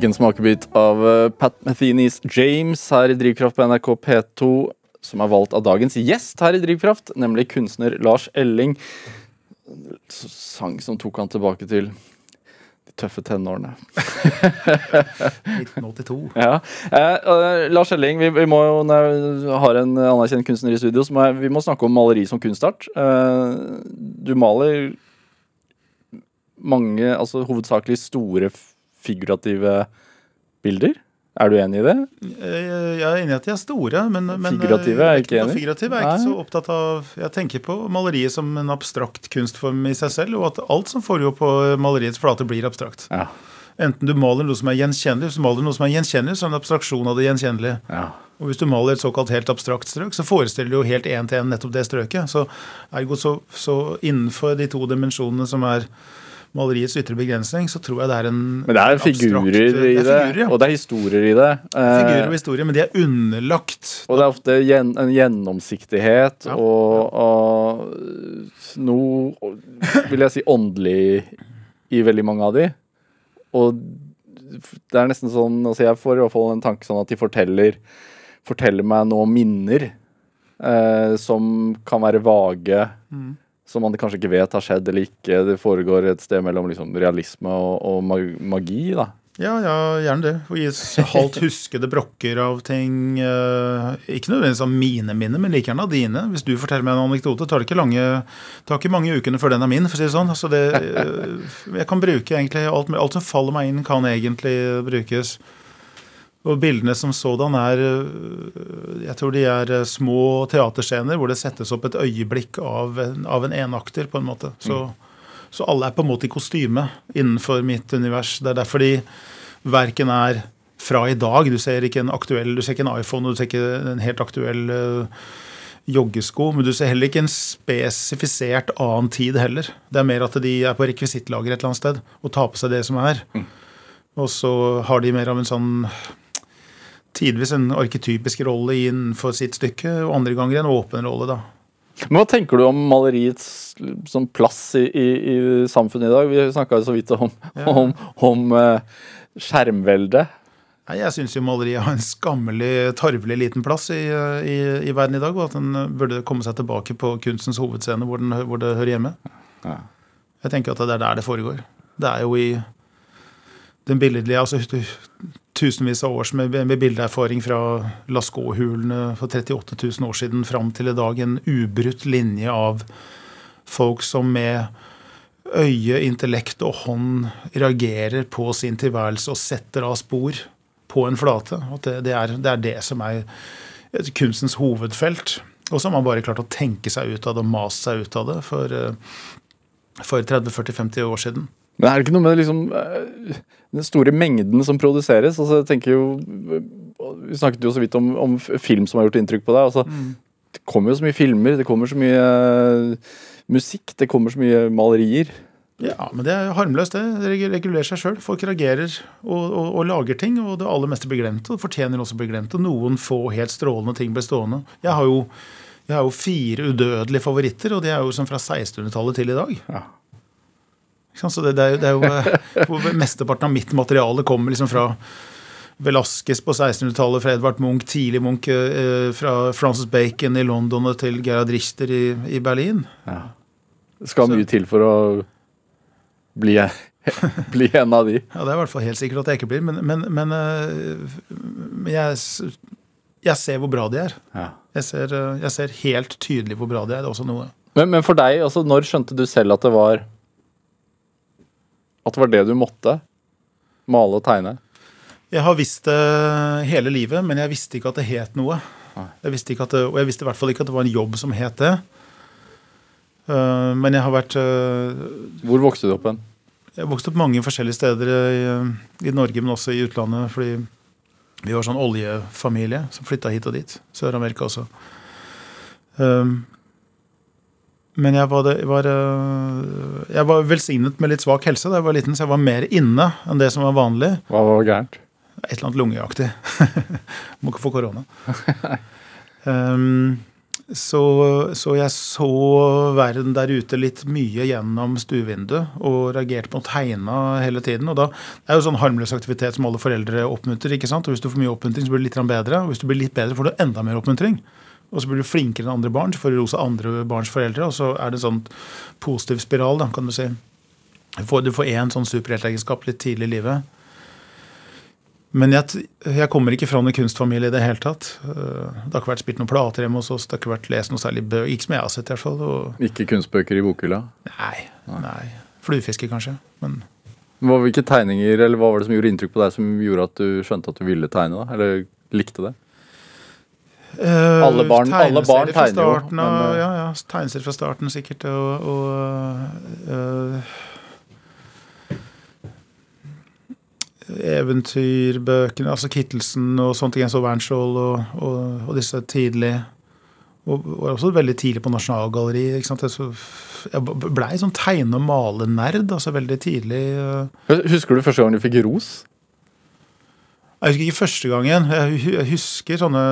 [SPEAKER 3] fikk en smakebit av eh, Pat Methenys James her i Drivkraft på NRK P2, som er valgt av dagens gjest her i Drivkraft, nemlig kunstner Lars Elling. Sang som tok han tilbake til de tøffe tenårene.
[SPEAKER 4] 1982.
[SPEAKER 3] Ja. Eh, eh, Lars Elling, vi, vi må jo, når jeg har en anerkjent kunstner i studio, så må jeg, vi må snakke om maleri som kunstart. Eh, du maler mange, altså hovedsakelig store figurative bilder. Er du enig i det?
[SPEAKER 4] Eh, Jeg er enig i at de er store, men, men eh,
[SPEAKER 3] Figurative er jeg ikke enig i.
[SPEAKER 4] Figurative er jeg ikke så opptatt av. Jeg tenker på maleriet som en abstrakt kunstform i seg selv, og at alt som foregår på maleriets flate, blir abstrakt.
[SPEAKER 3] Ja.
[SPEAKER 4] Enten du maler noe som er gjenkjennelig, hvis du maler noe som er gjenkjennelig, så er det en abstraksjon av det gjenkjennelige.
[SPEAKER 3] ja.
[SPEAKER 4] Og hvis du maler et såkalt helt abstrakt strøk, så forestiller du jo helt én til én nettopp det strøket. Så ergo så, så innenfor de to dimensjonene som er maleriets ytre begrensning, så tror jeg det er en
[SPEAKER 3] Men det er
[SPEAKER 4] abstrakt-
[SPEAKER 3] figurer i
[SPEAKER 4] det. Er figurer, ja.
[SPEAKER 3] og det er historier i det. Eh,
[SPEAKER 4] Figurer og historie, men de er underlagt
[SPEAKER 3] Og det er ofte gjen, en gjennomsiktighet
[SPEAKER 4] Ja,
[SPEAKER 3] og, og noe, vil jeg si, åndelig i veldig mange av de. Og det er nesten sånn altså Jeg får i hvert fall en tanke sånn at de forteller, forteller meg nå minner eh, som kan være vage. Som man kanskje ikke vet har skjedd eller ikke. Det foregår et sted mellom liksom, realisme og, og magi. da
[SPEAKER 4] Ja, ja, gjerne det. Og gi halvt huskede brokker av ting. eh, ikke nødvendigvis av mine minner, men like gjerne av dine. Hvis du forteller meg en anekdote, tar det ikke, lange, tar ikke mange ukene før den er min. for å si det sånn. Altså det, eh, jeg kan bruke egentlig alt, alt som faller meg inn, kan egentlig brukes. Og bildene som sådan er øh, Jeg tror de er øh, små teaterscener hvor det settes opp et øyeblikk av en, av en enakter, på en måte. Så, så alle er på en måte i kostyme innenfor mitt univers. Det er derfor de verken er fra i dag. Du ser ikke en aktuell, du ser ikke en iPhone, og du ser ikke en helt aktuell øh, joggesko, men du ser heller ikke en spesifisert annen tid heller. Det er mer at de er på rekvisittlager et eller annet sted og tar på seg det som er. Og så har de mer av en sånn tidvis en arketypisk rolle innenfor sitt stykke, og andre ganger en åpen rolle, da.
[SPEAKER 3] Men hva tenker du om maleriets sånn, plass i, i, i samfunnet i dag? Vi snakka så vidt om,
[SPEAKER 4] Ja.
[SPEAKER 3] om, om eh, skjermveldet.
[SPEAKER 4] Nei, Jeg syns jo maleriet har en skammelig, tarvelig liten plass i, i, i verden i dag, og at den burde komme seg tilbake på kunstens hovedscene, hvor, den, hvor det hører hjemme.
[SPEAKER 3] Ja.
[SPEAKER 4] Jeg tenker at det er der det foregår. Det er jo i den billedlige altså Tusenvis av år med, med bildeerfaring fra Lascaux-hulene for 38 000 år siden fram til i dag. En ubrutt linje av folk som med øye, intellekt og hånd reagerer på sin tilværelse og setter av spor på en flate. At det, det, er, det er det som er kunstens hovedfelt. Og så har man bare klart å tenke seg ut av det og mase seg ut av det for, eh, for 30-40-50 år siden.
[SPEAKER 3] Men er det ikke noe med liksom, eh, den store mengden som produseres? Altså, jeg tenker jo, Vi snakket jo så vidt om, om film som har gjort inntrykk på deg. Altså, Det kommer jo så mye filmer, det kommer så mye eh, musikk, det kommer så mye malerier.
[SPEAKER 4] Ja, men det er harmløst, det. Det regulerer seg sjøl. Folk reagerer og, og, og lager ting, og det aller meste blir glemt. Og det fortjener også å bli glemt. Og noen få helt strålende ting blir stående. Jeg har jo, jeg har jo fire udødelige favoritter, og de er jo som fra 1600-tallet til i dag.
[SPEAKER 3] Ja.
[SPEAKER 4] Så det, det er jo, det er jo eh, Mesteparten av mitt materiale kommer liksom fra Velasquez på 1600-tallet, fra Edvard Munch, tidlig Munch, eh, fra Francis Bacon i London og til Gerhard Richter i, i Berlin.
[SPEAKER 3] Det skal
[SPEAKER 4] Så-
[SPEAKER 3] mye til for å bli, bli en av de.
[SPEAKER 4] Ja, Det er i hvert fall helt sikkert at jeg ikke blir, men, men, men, eh, jeg, jeg ser hvor bra de er.
[SPEAKER 3] Ja.
[SPEAKER 4] Jeg ser, jeg ser helt tydelig hvor bra de er. Det er også noe.
[SPEAKER 3] Men, men for deg, altså, når skjønte du selv at det var At det var det du måtte? Male og tegne?
[SPEAKER 4] Jeg har visst det hele livet, men jeg visste ikke at det het noe. Jeg visste ikke at det, og jeg visste i hvert fall ikke at det var en jobb som het det. Eh, Men jeg har vært eh,
[SPEAKER 3] Hvor vokste du opp hen?
[SPEAKER 4] Jeg har vokst opp mange forskjellige steder i, i Norge, men også i utlandet. Fordi vi var sånn oljefamilie som flytta hit og dit. Sør-Amerika også. Um, men jeg var, det, var, øh, jeg var velsignet med litt svak helse da jeg var liten, så jeg var mer inne enn det som var vanlig.
[SPEAKER 3] Hva var gærent?
[SPEAKER 4] Et eller annet lungeaktig. Må ikke få korona. Um, så, så jeg så verden der ute litt mye gjennom stuevinduet og reagerte på tegna hele tiden. og da, Det er jo sånn harmløs aktivitet som alle foreldre oppmuntrer. ikke sant? Og Hvis du får mye oppmuntring, så blir du litt bedre. Og hvis du blir litt bedre, får du enda mer oppmuntring. Og så blir du flinkere enn andre barn, så får du rose andre barns foreldre. Og så er det en sånn positiv spiral, da, kan du si. Du får, én sånn superheltegenskap litt tidlig i livet. Men jeg, jeg kommer ikke fra noen kunstfamilie i det hele tatt. Eh, Det har ikke vært spilt noen plater hjemme hos oss, det har ikke vært lest noe særlig bøker. Ikke som jeg har sett, i hvert fall. Og,
[SPEAKER 3] Ikke kunstbøker i bokhylla?
[SPEAKER 4] nei, nei. Fluefiske, kanskje. Men
[SPEAKER 3] hvilke tegninger, eller hva var det som gjorde inntrykk på deg som gjorde at du skjønte at du ville tegne? da? Eller likte det?
[SPEAKER 4] Eh,
[SPEAKER 3] Alle barn- alle barn tegner jo, men, eh,
[SPEAKER 4] Ja, ja. Tegneserier fra starten, sikkert. Og, og eh, Eventyrbøkene, altså Kittelsen og sånne ting. Jeg så Wernskjold og, og, og disse tidlig. Og var også veldig tidlig på Nasjonalgalleriet. ikke sant? Jeg så- Jeg blei sånn tegne- og malenerd altså veldig tidlig.
[SPEAKER 3] Husker du første gang du fikk ros?
[SPEAKER 4] Jeg husker ikke første gangen. Jeg husker sånne,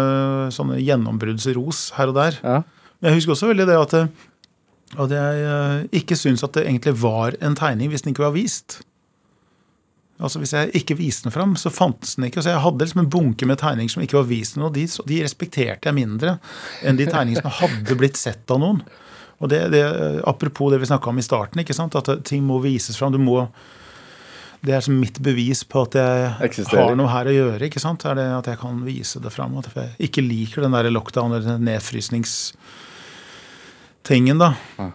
[SPEAKER 4] sånne gjennombruddsros her og der.
[SPEAKER 3] Ja.
[SPEAKER 4] Men jeg husker også veldig det at, at jeg eh, ikke syns at det egentlig var en tegning hvis den ikke var vist. Altså Hvis jeg ikke viste den fram, så fantes den ikke. Så jeg hadde liksom en bunke med tegninger som ikke var vist til noe. De, de respekterte jeg mindre enn de tegningene som hadde blitt sett av noen. Og det, det, Apropos det vi snakka om i starten, ikke sant? at ting må vises fram. Du må, det er som mitt bevis på at jeg
[SPEAKER 3] Eksisterer.
[SPEAKER 4] har noe her å gjøre. ikke sant? Er det At jeg kan vise det fram. At jeg ikke liker den der lockdown eller nedfrysningstingen, da.
[SPEAKER 3] Ja.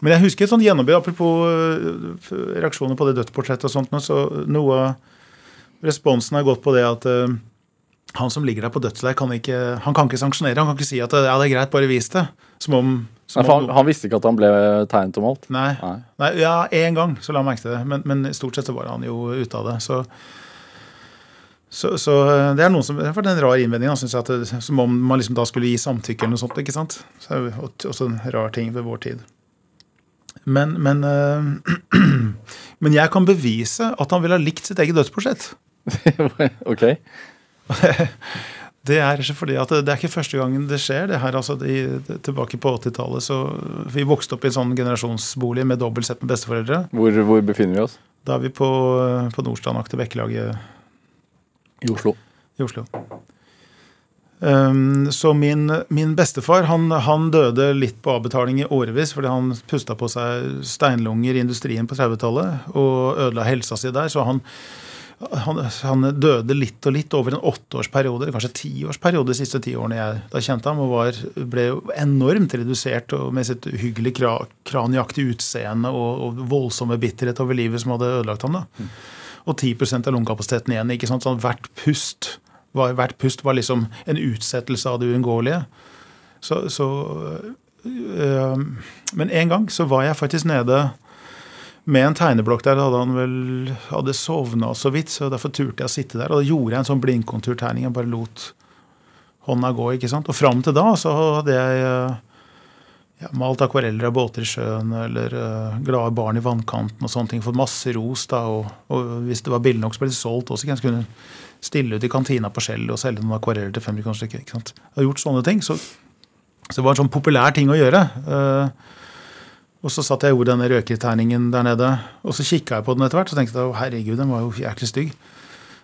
[SPEAKER 4] Men jeg husker et sånt gjennombrudd, apropos øh, reaksjoner på det dødsportrettet og sånt. Så noe av responsen har gått på det at øh, han som ligger der på dødsleie, kan ikke, han kan ikke sanksjonere. Han kan ikke si at ja, det er greit, bare vis det. Som om,
[SPEAKER 3] Nei, han, han visste ikke at han ble tegnet og malt?
[SPEAKER 4] Nei.
[SPEAKER 3] Nei.
[SPEAKER 4] Nei, ja, én gang så la han merke til det, men, men stort sett så var han jo ute av det. Så, så, så det er noen som, det er en rar innvending, synes jeg, at det, som om man liksom da skulle gi samtykke eller noe sånt. ikke sant? Så det er jo også en rar ting ved vår tid. Men, men, øh, men jeg kan bevise at han ville ha likt sitt eget dødsportrett.
[SPEAKER 3] ok.
[SPEAKER 4] Det er fordi at det, det er ikke første gangen det skjer. det her, altså de, Tilbake på 80-tallet så Vi vokste opp i en sånn generasjonsbolig med dobbelt sett med besteforeldre.
[SPEAKER 3] Hvor, hvor befinner vi oss?
[SPEAKER 4] Da er vi på, på Nordstrandaktig Bekkelaget
[SPEAKER 3] I Oslo.
[SPEAKER 4] i Oslo. Um, så min, min bestefar han, han døde litt på avbetaling i årevis fordi han pusta på seg steinlunger i industrien på 30-tallet og ødela helsa si der. Så han, han, han døde litt og litt over en åtteårsperiode, eller kanskje tiårsperiode de siste ti årene jeg da kjente ham, og var, ble enormt redusert med sitt uhyggelig kra, kraniaktige utseende og, og voldsomme bitterhet over livet som hadde ødelagt ham. da. Og 10 av lungekapasiteten igjen. ikke sant? Sånn hvert pust var, hvert pust var liksom en utsettelse av det uunngåelige. Så, så øh, Men en gang så var jeg faktisk nede med en tegneblokk der. Hadde han vel hadde sovna så vidt, så derfor turte jeg å sitte der. Og da gjorde jeg en sånn blindkonturtegning. Jeg bare lot hånda gå. ikke sant? Og fram til da så hadde jeg øh, ja, malt akvareller av båter i sjøen eller uh, glade barn i vannkanten og sånne ting. Fått masse ros da, og, og hvis det var billig nok, så ble det solgt også. Så kunne jeg stille ut i kantina på Skjell og selge noen akvareller til 500 kroner stykket. ikke? Jeg har gjort sånne ting. Så, så det var en sånn populær ting å gjøre. Eh, og så satt jeg og gjorde denne røkerterningen der nede, og så kikka jeg på den etter hvert og tenkte jeg, herregud, den var jo jæklig stygg.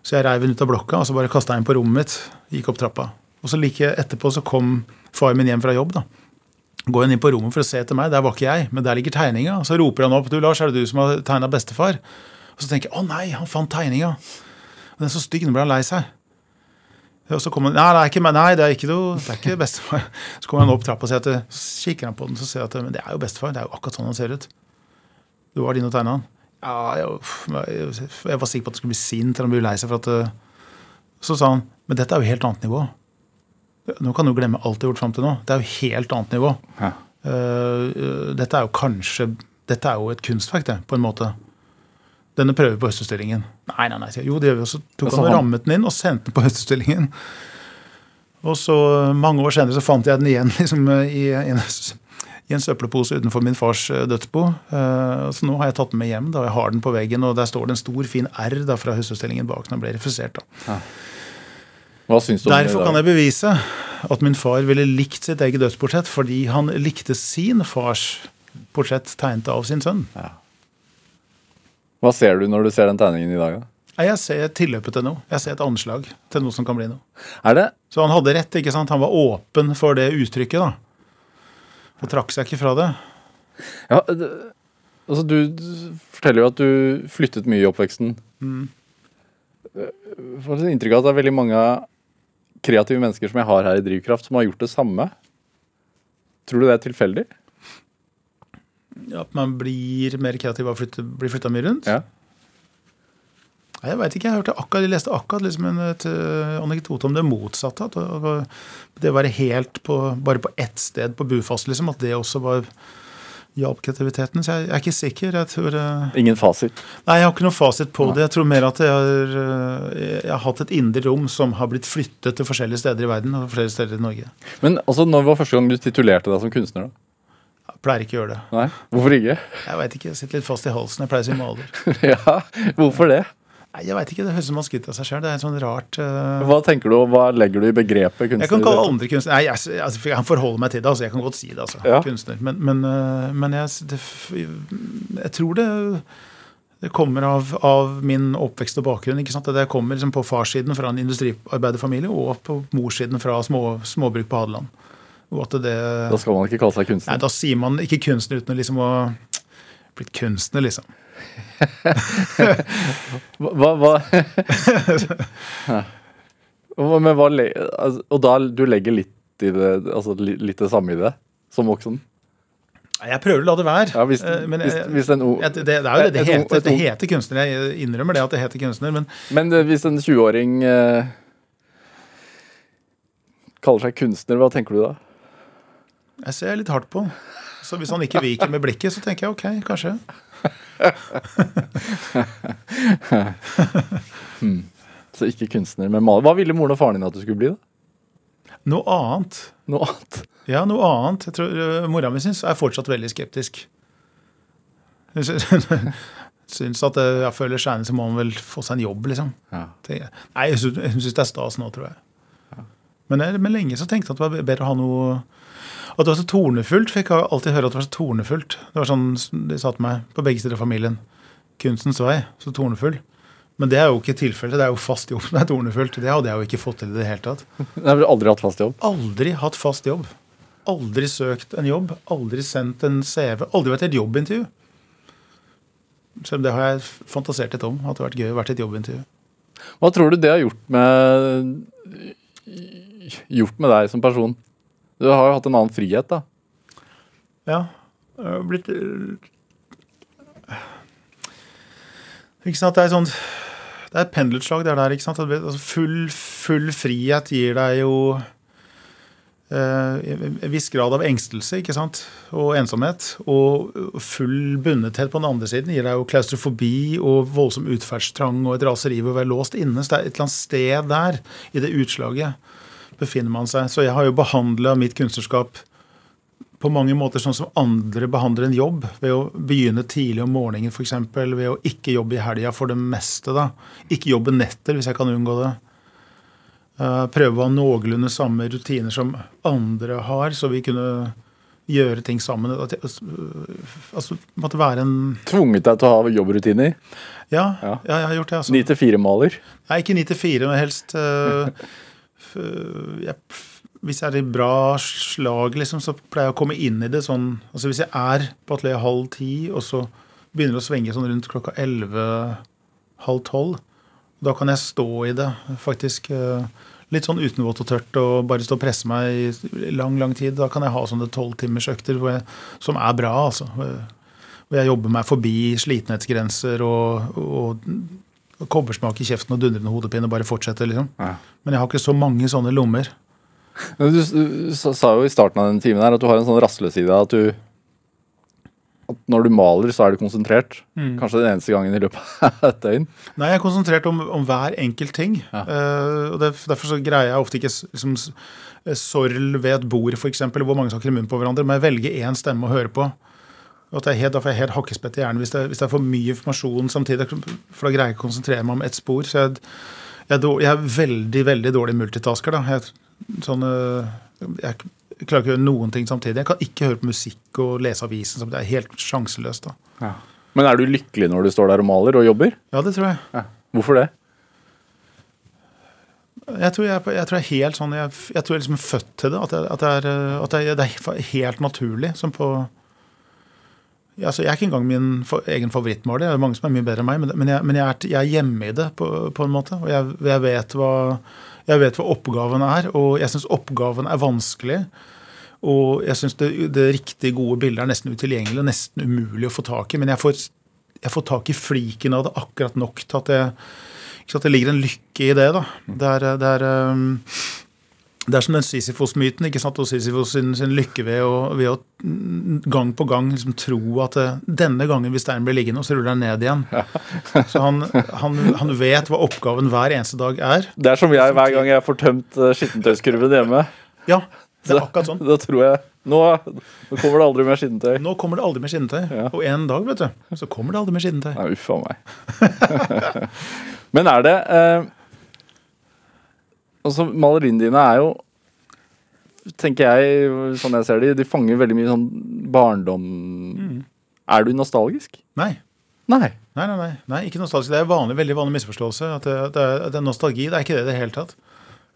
[SPEAKER 4] Så jeg reiv den ut av blokka og så bare kasta jeg den på rommet mitt. Gikk opp trappa. Og så like etterpå så kom far min hjem fra jobb. da. Går han inn på rommet for å se etter meg. Der var ikke jeg, men der ligger tegninga. Så roper han opp du Lars, er det du som har tegna bestefar? Og så tenker jeg å nei, han fant tegninga. Den er så stygg, nå ble han lei seg. Og så kommer han, nei, det er ikke nei, det er ikke noe, det er ikke bestefar. Så kommer han opp trappa og sier at, så kikker han på den så ser at men det er jo bestefar. Det er jo akkurat sånn han ser ut. Du var din og tegna han. Ja, jeg, jeg, jeg var sikker på at det skulle bli sint eller han ble lei seg for at eh, Så sa han men dette er jo helt annet nivå. Nå kan du glemme alt du har gjort fram til nå. Det er jo helt annet nivå.
[SPEAKER 3] Ja.
[SPEAKER 4] Uh, dette er jo kanskje Dette er jo et kunstverk, det, på en måte. Denne prøver på Høstutstillingen. Nei, nei, nei. Jo, det gjør vi også. Tok
[SPEAKER 3] Altså,
[SPEAKER 4] han og rammet den inn og sendte den på Høstutstillingen. Og så mange år senere så fant jeg den igjen liksom, i, en, i en søppelpose utenfor min fars eh, dødsbo. Eh, så nå har jeg tatt den med hjem. da, Jeg har den på veggen, og der står det en stor, fin R da, fra Høstutstillingen bak. Den ble refusert. da.
[SPEAKER 3] Hva syns du om det?
[SPEAKER 4] Derfor kan jeg bevise at min far ville likt sitt eget dødsportrett fordi han likte sin fars portrett tegnet av sin sønn.
[SPEAKER 3] Hva ser du når du ser den tegningen i dag? da?
[SPEAKER 4] Jeg ser tilløpet til noe. Jeg ser et anslag til noe som kan bli noe.
[SPEAKER 3] Er det
[SPEAKER 4] Så han hadde rett. ikke sant? Han var åpen for det uttrykket. da. Og trakk seg ikke fra det.
[SPEAKER 3] Ja, det, Altså, du, forteller jo at du flyttet mye i oppveksten.
[SPEAKER 4] Mm.
[SPEAKER 3] Jeg får et inntrykk av at det er veldig mange kreative mennesker som jeg har her i Drivkraft, som har gjort det samme. Tror du det er tilfeldig?
[SPEAKER 4] At man blir mer kreativ av å flytte, bli flytta mye rundt?
[SPEAKER 3] Ja.
[SPEAKER 4] Nei, Jeg vet ikke, jeg hørte akkurat, jeg leste akkurat liksom en et, uh, anekdote om det motsatte. At det, å være helt på, bare på ett sted på Bufast, liksom, at det også var hjalp kreativiteten. Så jeg, jeg er ikke sikker. Jeg tror uh,
[SPEAKER 3] Ingen fasit.
[SPEAKER 4] Nei, jeg har ikke noe fasit på det. Jeg tror mer at jeg har, uh, jeg har hatt et indre rom som har blitt flyttet til forskjellige steder i verden og flere steder i Norge.
[SPEAKER 3] Men altså, når var første gang du titulerte deg som kunstner? da?
[SPEAKER 4] Pleier ikke å gjøre det.
[SPEAKER 3] Nei? Hvorfor ikke?
[SPEAKER 4] Jeg vet ikke, jeg sitter litt fast i halsen. Jeg pleier å si maler.
[SPEAKER 3] ja, hvorfor det?
[SPEAKER 4] Nei, jeg vet ikke, Det høres ut som man skryter av seg sjøl. Det er sånn rart uh,
[SPEAKER 3] Hva tenker du, hva legger du i begrepet kunstner?
[SPEAKER 4] Jeg kan kalle andre kunstner. Nei, jeg, altså, jeg kan forholde meg til det. altså, Jeg kan godt si det. altså,
[SPEAKER 3] Ja.
[SPEAKER 4] Kunstner. Men, men, uh, men jeg, det, jeg tror det det kommer av, av min oppvekst og bakgrunn. ikke sant? Det kommer liksom på farssiden fra en industriarbeiderfamilie og på morssiden fra små, småbruk på Hadeland. Det,
[SPEAKER 3] Da skal man ikke kalle seg kunstner? nei.
[SPEAKER 4] Da sier man ikke kunstner uten liksom å blitt kunstner, liksom.
[SPEAKER 3] Hva, hva? Ja. Men hva altså, Og da du legger litt i det, altså litt det samme i det, som voksen?
[SPEAKER 4] Jeg prøver å la det være.
[SPEAKER 3] Ja, hvis,
[SPEAKER 4] Eh, men jeg-
[SPEAKER 3] hvis en, o-
[SPEAKER 4] jeg- det, det er jo det det
[SPEAKER 3] Et ung-
[SPEAKER 4] heter. Det heter kunstner. Jeg innrømmer det at det heter kunstner. Men
[SPEAKER 3] Men eh, hvis en 20-åring eh, kaller seg kunstner, hva tenker du da?
[SPEAKER 4] Jeg ser litt hardt på. Så hvis han ikke viker med blikket, så tenker jeg ok, kanskje.
[SPEAKER 3] Så ikke kunstner, men maler. Hva ville moren og faren din at du skulle bli? da?
[SPEAKER 4] Noe annet.
[SPEAKER 3] Noe annet?
[SPEAKER 4] Ja, noe annet. Jeg tror uh, Mora mi syns er fortsatt veldig skeptisk. Syns at uh, jeg føler seg så må han vel få seg en jobb, liksom.
[SPEAKER 3] Ja.
[SPEAKER 4] Nei, hun syns- det er stas nå, tror jeg. Men, jeg- men lenge så tenkte jeg at det var bedre å ha noe At det var så tornefullt. For jeg alltid høre at det var så tornefullt. Det var sånn de sa til meg på begge sider av familien. Kunstens vei. Så tornefull. Men det er jo ikke tilfellet. Det er jo fast jobb som er tornefullt. Det hadde jeg jo ikke fått til i det hele tatt.
[SPEAKER 3] Du har aldri hatt fast jobb.
[SPEAKER 4] Aldri hatt fast jobb. Aldri søkt en jobb. Aldri sendt en CV. Aldri vært i et jobbintervju. Selv om det har jeg fantasert litt om. At det har vært gøy å være i et jobbintervju.
[SPEAKER 3] Hva tror du det har gjort med Gjort med deg som person? Du har jo hatt en annen frihet, da.
[SPEAKER 4] Ja. Det har blitt Ikke sant, det er sånn Det er et pendelutslag, det der. ikke sant? Altså full, full frihet gir deg jo eh, en viss grad av engstelse ikke sant? og ensomhet. Og full bundethet på den andre siden gir deg jo klaustrofobi og voldsom utferdstrang og et raseri ved å være låst inne. Så det er et eller annet sted der, i det utslaget, befinner man seg. Så jeg har jo behandla mitt kunstnerskap på mange måter sånn som andre behandler en jobb. Ved å begynne tidlig om morgenen f.eks. Ved å ikke jobbe i helga for det meste. da. Ikke jobbe netter hvis jeg kan unngå det. Eh, prøve å ha noenlunde samme rutiner som andre har, så vi kunne gjøre ting sammen. At jeg- Altså, måtte være en
[SPEAKER 3] Tvunget deg til å ha jobbrutiner.
[SPEAKER 4] Ja,
[SPEAKER 3] Ja.
[SPEAKER 4] ja jeg har gjort det. altså.
[SPEAKER 3] Ni til fire-maler.
[SPEAKER 4] Nei, ikke ni til fire, men helst f- jeg, Hvis jeg er i bra slag, liksom, så pleier jeg å komme inn i det sånn altså Hvis jeg er på atelier halv ti, og så begynner det å svenge sånn rundt klokka elleve, halv tolv, da kan jeg stå i det, faktisk. øh, Litt sånn uten vått og tørt og bare stå og presse meg i lang, lang tid. Da kan jeg ha sånne tolvtimersøkter som er bra, altså. Hvor jeg jobber meg forbi slitenhetsgrenser og og kobbersmak i kjeften og dundrende hodepine og bare fortsette, liksom.
[SPEAKER 3] Ja.
[SPEAKER 4] Men jeg har ikke så mange sånne lommer.
[SPEAKER 3] Men Du, du sa jo i starten av den timen her at du har en sånn rasleside at du at når du maler, så er du konsentrert.
[SPEAKER 4] Mm.
[SPEAKER 3] Kanskje den eneste gangen i løpet av et døgn.
[SPEAKER 4] Nei, jeg er konsentrert om, om hver enkelt ting.
[SPEAKER 3] Ja.
[SPEAKER 4] Uh, og det, Derfor så greier jeg ofte ikke liksom, sorl ved et bord, f.eks., hvor mange snakker i munnen på hverandre. Men jeg velger én stemme å høre på. Og at jeg helt, jeg helt hakkespett i hjernen hvis det, hvis det er for mye informasjon samtidig. For da greier jeg ikke å konsentrere meg om ett spor. Så jeg, jeg, jeg er veldig, veldig dårlig multitasker. da. Sånn, eh, jeg klarer ikke å gjøre noen ting samtidig. Jeg kan ikke høre på musikk og lese avisen. samtidig. Det er helt sjanseløst. da.
[SPEAKER 3] Men er du lykkelig når du står der og maler og jobber?
[SPEAKER 4] Ja, det tror jeg.
[SPEAKER 3] Ja. Hvorfor det?
[SPEAKER 4] Jeg tror jeg, jeg tror jeg er helt sånn Jeg, tror jeg er liksom født til det. At, at, det, er, at det, er, det er helt naturlig. Som på Ja, altså, jeg er ikke engang min for, egen favorittmaler. Det er mange som er mye bedre enn meg, men, jeg, men jeg, er, jeg, er, hjemme i det på, på en måte. Og jeg, jeg, vet hva, jeg vet hva oppgaven er, og jeg syns oppgaven er vanskelig. Og jeg syns det, det riktig gode bildet er nesten utilgjengelig og nesten umulig å få tak i. Men jeg får, får tak i fliken av det akkurat nok til at, at det ligger en lykke i det. da. Det er, det er um, det er som den Sisyfos-myten ikke sant? og Sisyfos sin, sin lykke ved å, ved å, gang på gang liksom tro at eh, denne gangen hvis steinen blir liggende, så ruller den ned igjen. Så han, han, han, vet hva oppgaven hver eneste dag er.
[SPEAKER 3] Det er som jeg hver gang jeg får tømt eh, skittentøyskurven hjemme.
[SPEAKER 4] Ja, det er akkurat sånn.
[SPEAKER 3] Da tror jeg nå, nå, kommer det aldri mer skittentøy.
[SPEAKER 4] Nå kommer det aldri mer skittentøy. Ja. Og en dag, vet du, så kommer det aldri mer skittentøy.
[SPEAKER 3] Nei, Uff a meg. Men er det eh, altså, Maleriene dine er jo tenker jeg, sånn jeg ser de, de fanger veldig mye sånn barndom mm. Er du nostalgisk?
[SPEAKER 4] Nei.
[SPEAKER 3] Nei.
[SPEAKER 4] Nei, nei, nei, nei ikke nostalgisk. Det er vanlig, veldig vanlig misforståelse. At det, det, er, det, er, nostalgi. Det er ikke det i det hele tatt.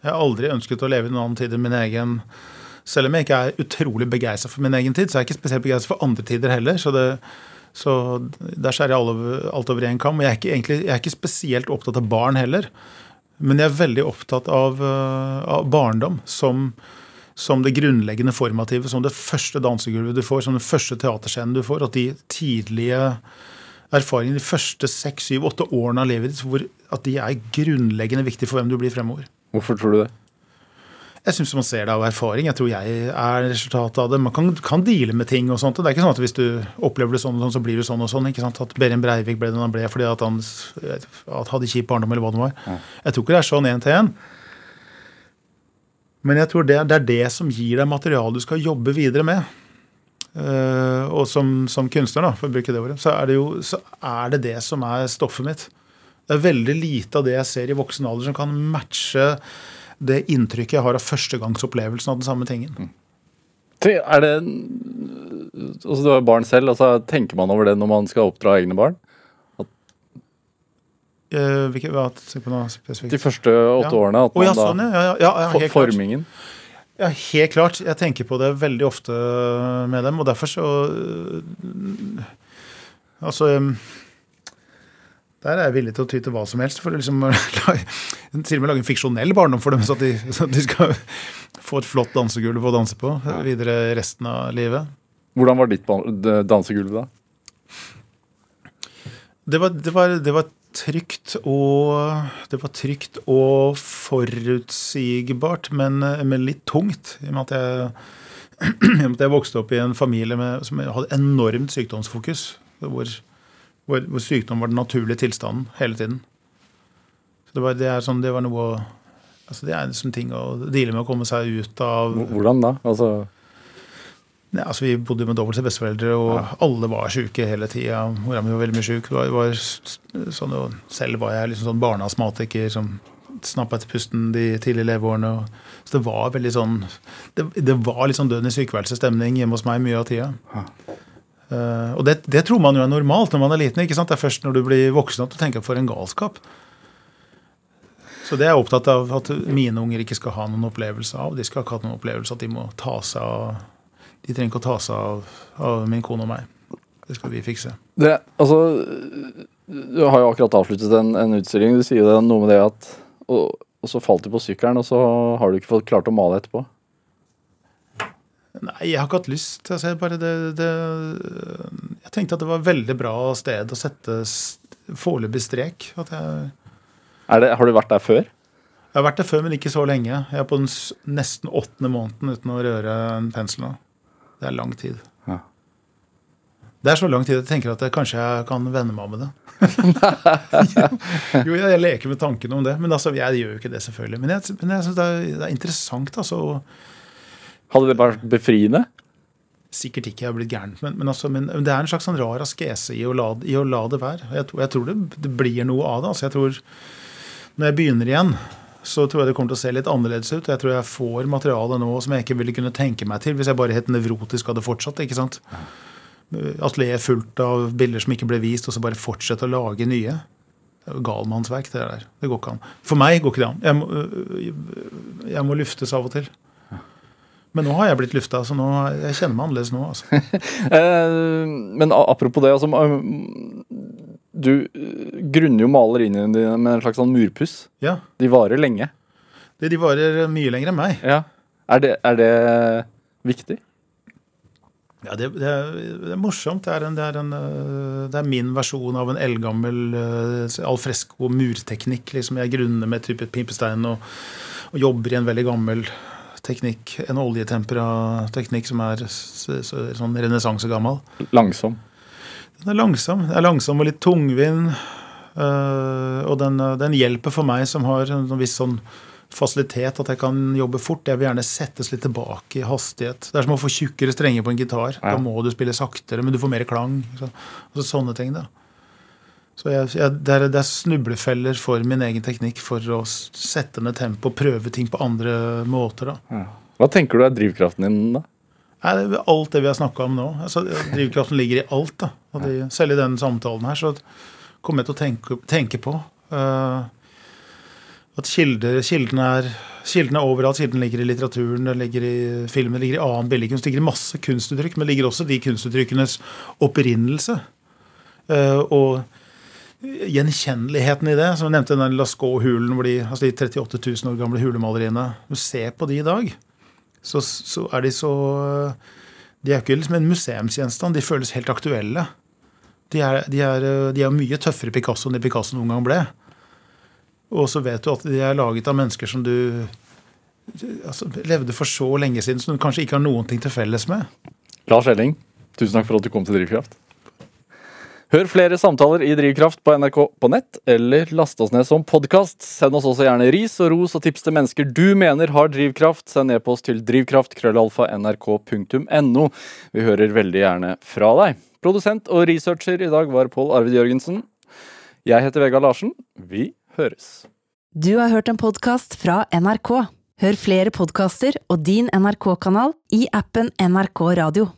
[SPEAKER 4] Jeg har aldri ønsket å leve i noen annen tid enn min egen Selv om jeg ikke er utrolig begeistra for min egen tid, så er jeg ikke spesielt begeistra for andre tider heller. Så, det, så der skjærer jeg alt over én kam. Og jeg er, ikke, egentlig, jeg er ikke spesielt opptatt av barn heller. Men jeg er veldig opptatt av, uh, av barndom som, som, det grunnleggende formative, som det første dansegulvet du får, som den første teaterscenen du får. At de tidlige erfaringene, de første seks, syv, åtte årene av livet ditt, at de er grunnleggende viktige for hvem du blir fremover.
[SPEAKER 3] Hvorfor tror du det?
[SPEAKER 4] Jeg syns man ser det av erfaring. Jeg tror jeg er resultatet av det. Man kan, kan deale med ting og sånt. Det er ikke sånn at hvis du opplever det sånn og sånn, så blir du sånn og sånn. ikke sant? At Behring Breivik ble den han ble fordi at han at hadde kjip barndom, eller hva det var. Ja. Jeg tror ikke det er sånn én til én. Men jeg tror det, det, er det som gir deg materiale du skal jobbe videre med. Uh, og som, som, kunstner, da, for å bruke det ordet, så er det jo så er det, det som er stoffet mitt. Det er veldig lite av det jeg ser i voksen alder som kan matche det inntrykket jeg har av førstegangsopplevelsen av den samme tingen. Mm.
[SPEAKER 3] Er det altså Du har barn selv. altså Tenker man over det når man skal oppdra egne barn?
[SPEAKER 4] Uh, hvilke, hva?
[SPEAKER 3] De første åtte ja. årene. At man oh, ja, sånn, ja, ja, ja formingen.
[SPEAKER 4] Ja, helt klart. Jeg tenker på det veldig ofte med dem, og derfor så Altså der er jeg villig til å ty til hva som helst for å liksom, til og med lage en fiksjonell barndom for dem, så at, de, så at de skal få et flott dansegulv å danse på videre resten av livet.
[SPEAKER 3] Hvordan var ditt dansegulv da?
[SPEAKER 4] Det var, det var, det var trygt og Det var trygt og forutsigbart, men, men litt tungt. I og med at jeg, at jeg vokste opp i en familie med, som hadde enormt sykdomsfokus. hvor hvor, hvor, sykdom var den naturlige tilstanden hele tiden. Så det var, det sånn, det var noe altså Det er liksom ting å deale med å komme seg ut av.
[SPEAKER 3] Hvordan da? Altså
[SPEAKER 4] ja, altså Vi bodde med dobbelt til besteforeldre, og ja. alle var syke hele tida. Mora mi var veldig mye var sånn, selv var jeg liksom sånn barneastmatiker som snappa etter pusten de tidlige leveårene. Så det var veldig sånn Det, det var litt sånn døden i sykeværelsesstemning hjemme hos meg mye av tida. Ja. Uh, og det, det, tror man jo er normalt når man er liten. ikke sant? Det er først når du blir voksen at du tenker for en galskap. Så det er jeg opptatt av at mine unger ikke skal ha noen opplevelse av. De skal ikke ha noen opplevelse at de må ta seg av De trenger ikke å ta seg av, av min kone og meg. Det skal vi fikse.
[SPEAKER 3] Det, altså, du har jo akkurat avsluttet en, en utstilling. Du sier noe med det at og, og så falt du på sykkelen, og så har du ikke fått klart å male etterpå.
[SPEAKER 4] Nei, jeg har ikke hatt lyst. Altså, jeg, bare det, det, jeg tenkte at det var et veldig bra sted å sette foreløpig strek. Jeg,
[SPEAKER 3] det, har du vært der før?
[SPEAKER 4] Jeg har vært der før, men ikke så lenge. Jeg er på den nesten åttende måneden uten å røre en pensel nå. Det er lang tid. Ja. Det er så lang tid at jeg tenker at jeg kanskje jeg kan venne meg av med det. jo, jeg leker med tankene om det. Men altså, jeg gjør jo ikke det, selvfølgelig. Men jeg, men jeg syns det, er interessant altså,
[SPEAKER 3] hadde det vært befriende?
[SPEAKER 4] Sikkert ikke, jeg har blitt gæren. Men, men, altså, men, det er en slags sånn rar askese i å la, i å la det være. Jeg, jeg tror det, det, blir noe av det. Altså, jeg tror, Når jeg begynner igjen, så tror jeg det kommer til å se litt annerledes ut. Jeg tror jeg får materiale nå som jeg ikke ville kunne tenke meg til hvis jeg bare helt nevrotisk hadde fortsatt. ikke sant? Atelier fullt av bilder som ikke ble vist, og så bare fortsette å lage nye. Er galmannsverk, det der. Det går ikke an. For meg går ikke det an. Jeg må, jeg må luftes av og til. Men nå har jeg blitt lufta, så nå, jeg kjenner meg annerledes nå. altså.
[SPEAKER 3] Eh, men apropos det, altså um, Du eh, grunner jo maleriene dine med en slags sånn murpuss.
[SPEAKER 4] Ja,
[SPEAKER 3] De varer lenge.
[SPEAKER 4] det, De varer mye lenger enn meg.
[SPEAKER 3] Ja. Er det, er det viktig?
[SPEAKER 4] Ja, det, det, er, det er morsomt. Det er, en, det, er en, det er min versjon av en eldgammel øh, alfresco murteknikk. Liksom jeg grunner med type pimpestein og, og jobber i en veldig gammel teknikk. En oljetempera-teknikk som er sånn renessansegammal.
[SPEAKER 3] Langsom.
[SPEAKER 4] Den er langsom. Den er langsom og litt tungvint. øh, og den, øh, den hjelper for meg som har en viss sånn fasilitet, at jeg kan jobbe fort. Jeg vil gjerne settes litt tilbake i hastighet. Det er som å få tjukkere strenger på en gitar.
[SPEAKER 3] Ja.
[SPEAKER 4] Da må du spille saktere, men du får mer klang. Så, altså sånne ting, da. Så jeg, jeg, det, er, det er snublefeller for min egen teknikk for å sette ned tempo, prøve ting på andre måter. da.
[SPEAKER 3] Hva tenker du er drivkraften din, da?
[SPEAKER 4] Nei, det er alt det vi har snakka om nå. Altså, drivkraften ligger i alt. da. Og det, selv i denne samtalen her så kommer jeg til å tenke, tenke på uh, at kilder, kildene er Kildene er overalt. Kildene ligger i litteraturen, det ligger i filmen, det ligger i annen billedkunst. Det ligger i masse kunstuttrykk, men det ligger også de kunstuttrykkenes opprinnelse. Uh, og gjenkjenneligheten i det. Som jeg nevnte den Lascaux-hulen, de, altså de 38 000 år gamle hulemaleriene. Du ser på de i dag, så, så er de så De er ikke liksom en museumsgjenstand, de føles helt aktuelle. De er, de er, de er mye tøffere Picasso enn det Picasso noen gang ble. Og så vet du at de er laget av mennesker som du altså, levde for så lenge siden, som du kanskje ikke har noen ting til felles med.
[SPEAKER 3] Lars Elling, tusen takk for at du kom til Drivkraft. Hør flere samtaler i Drivkraft på NRK på nett, eller last oss ned som podkast. Send oss også gjerne ris og ros og tips til mennesker du mener har drivkraft. Send e-post til drivkraft.krøllalfa.nrk.no. Vi hører veldig gjerne fra deg. Produsent og researcher i dag var Pål Arvid Jørgensen. Jeg heter Vegard Larsen. Vi høres.
[SPEAKER 1] Du har hørt en podkast fra NRK. Hør flere podkaster og din NRK-kanal i appen NRK Radio.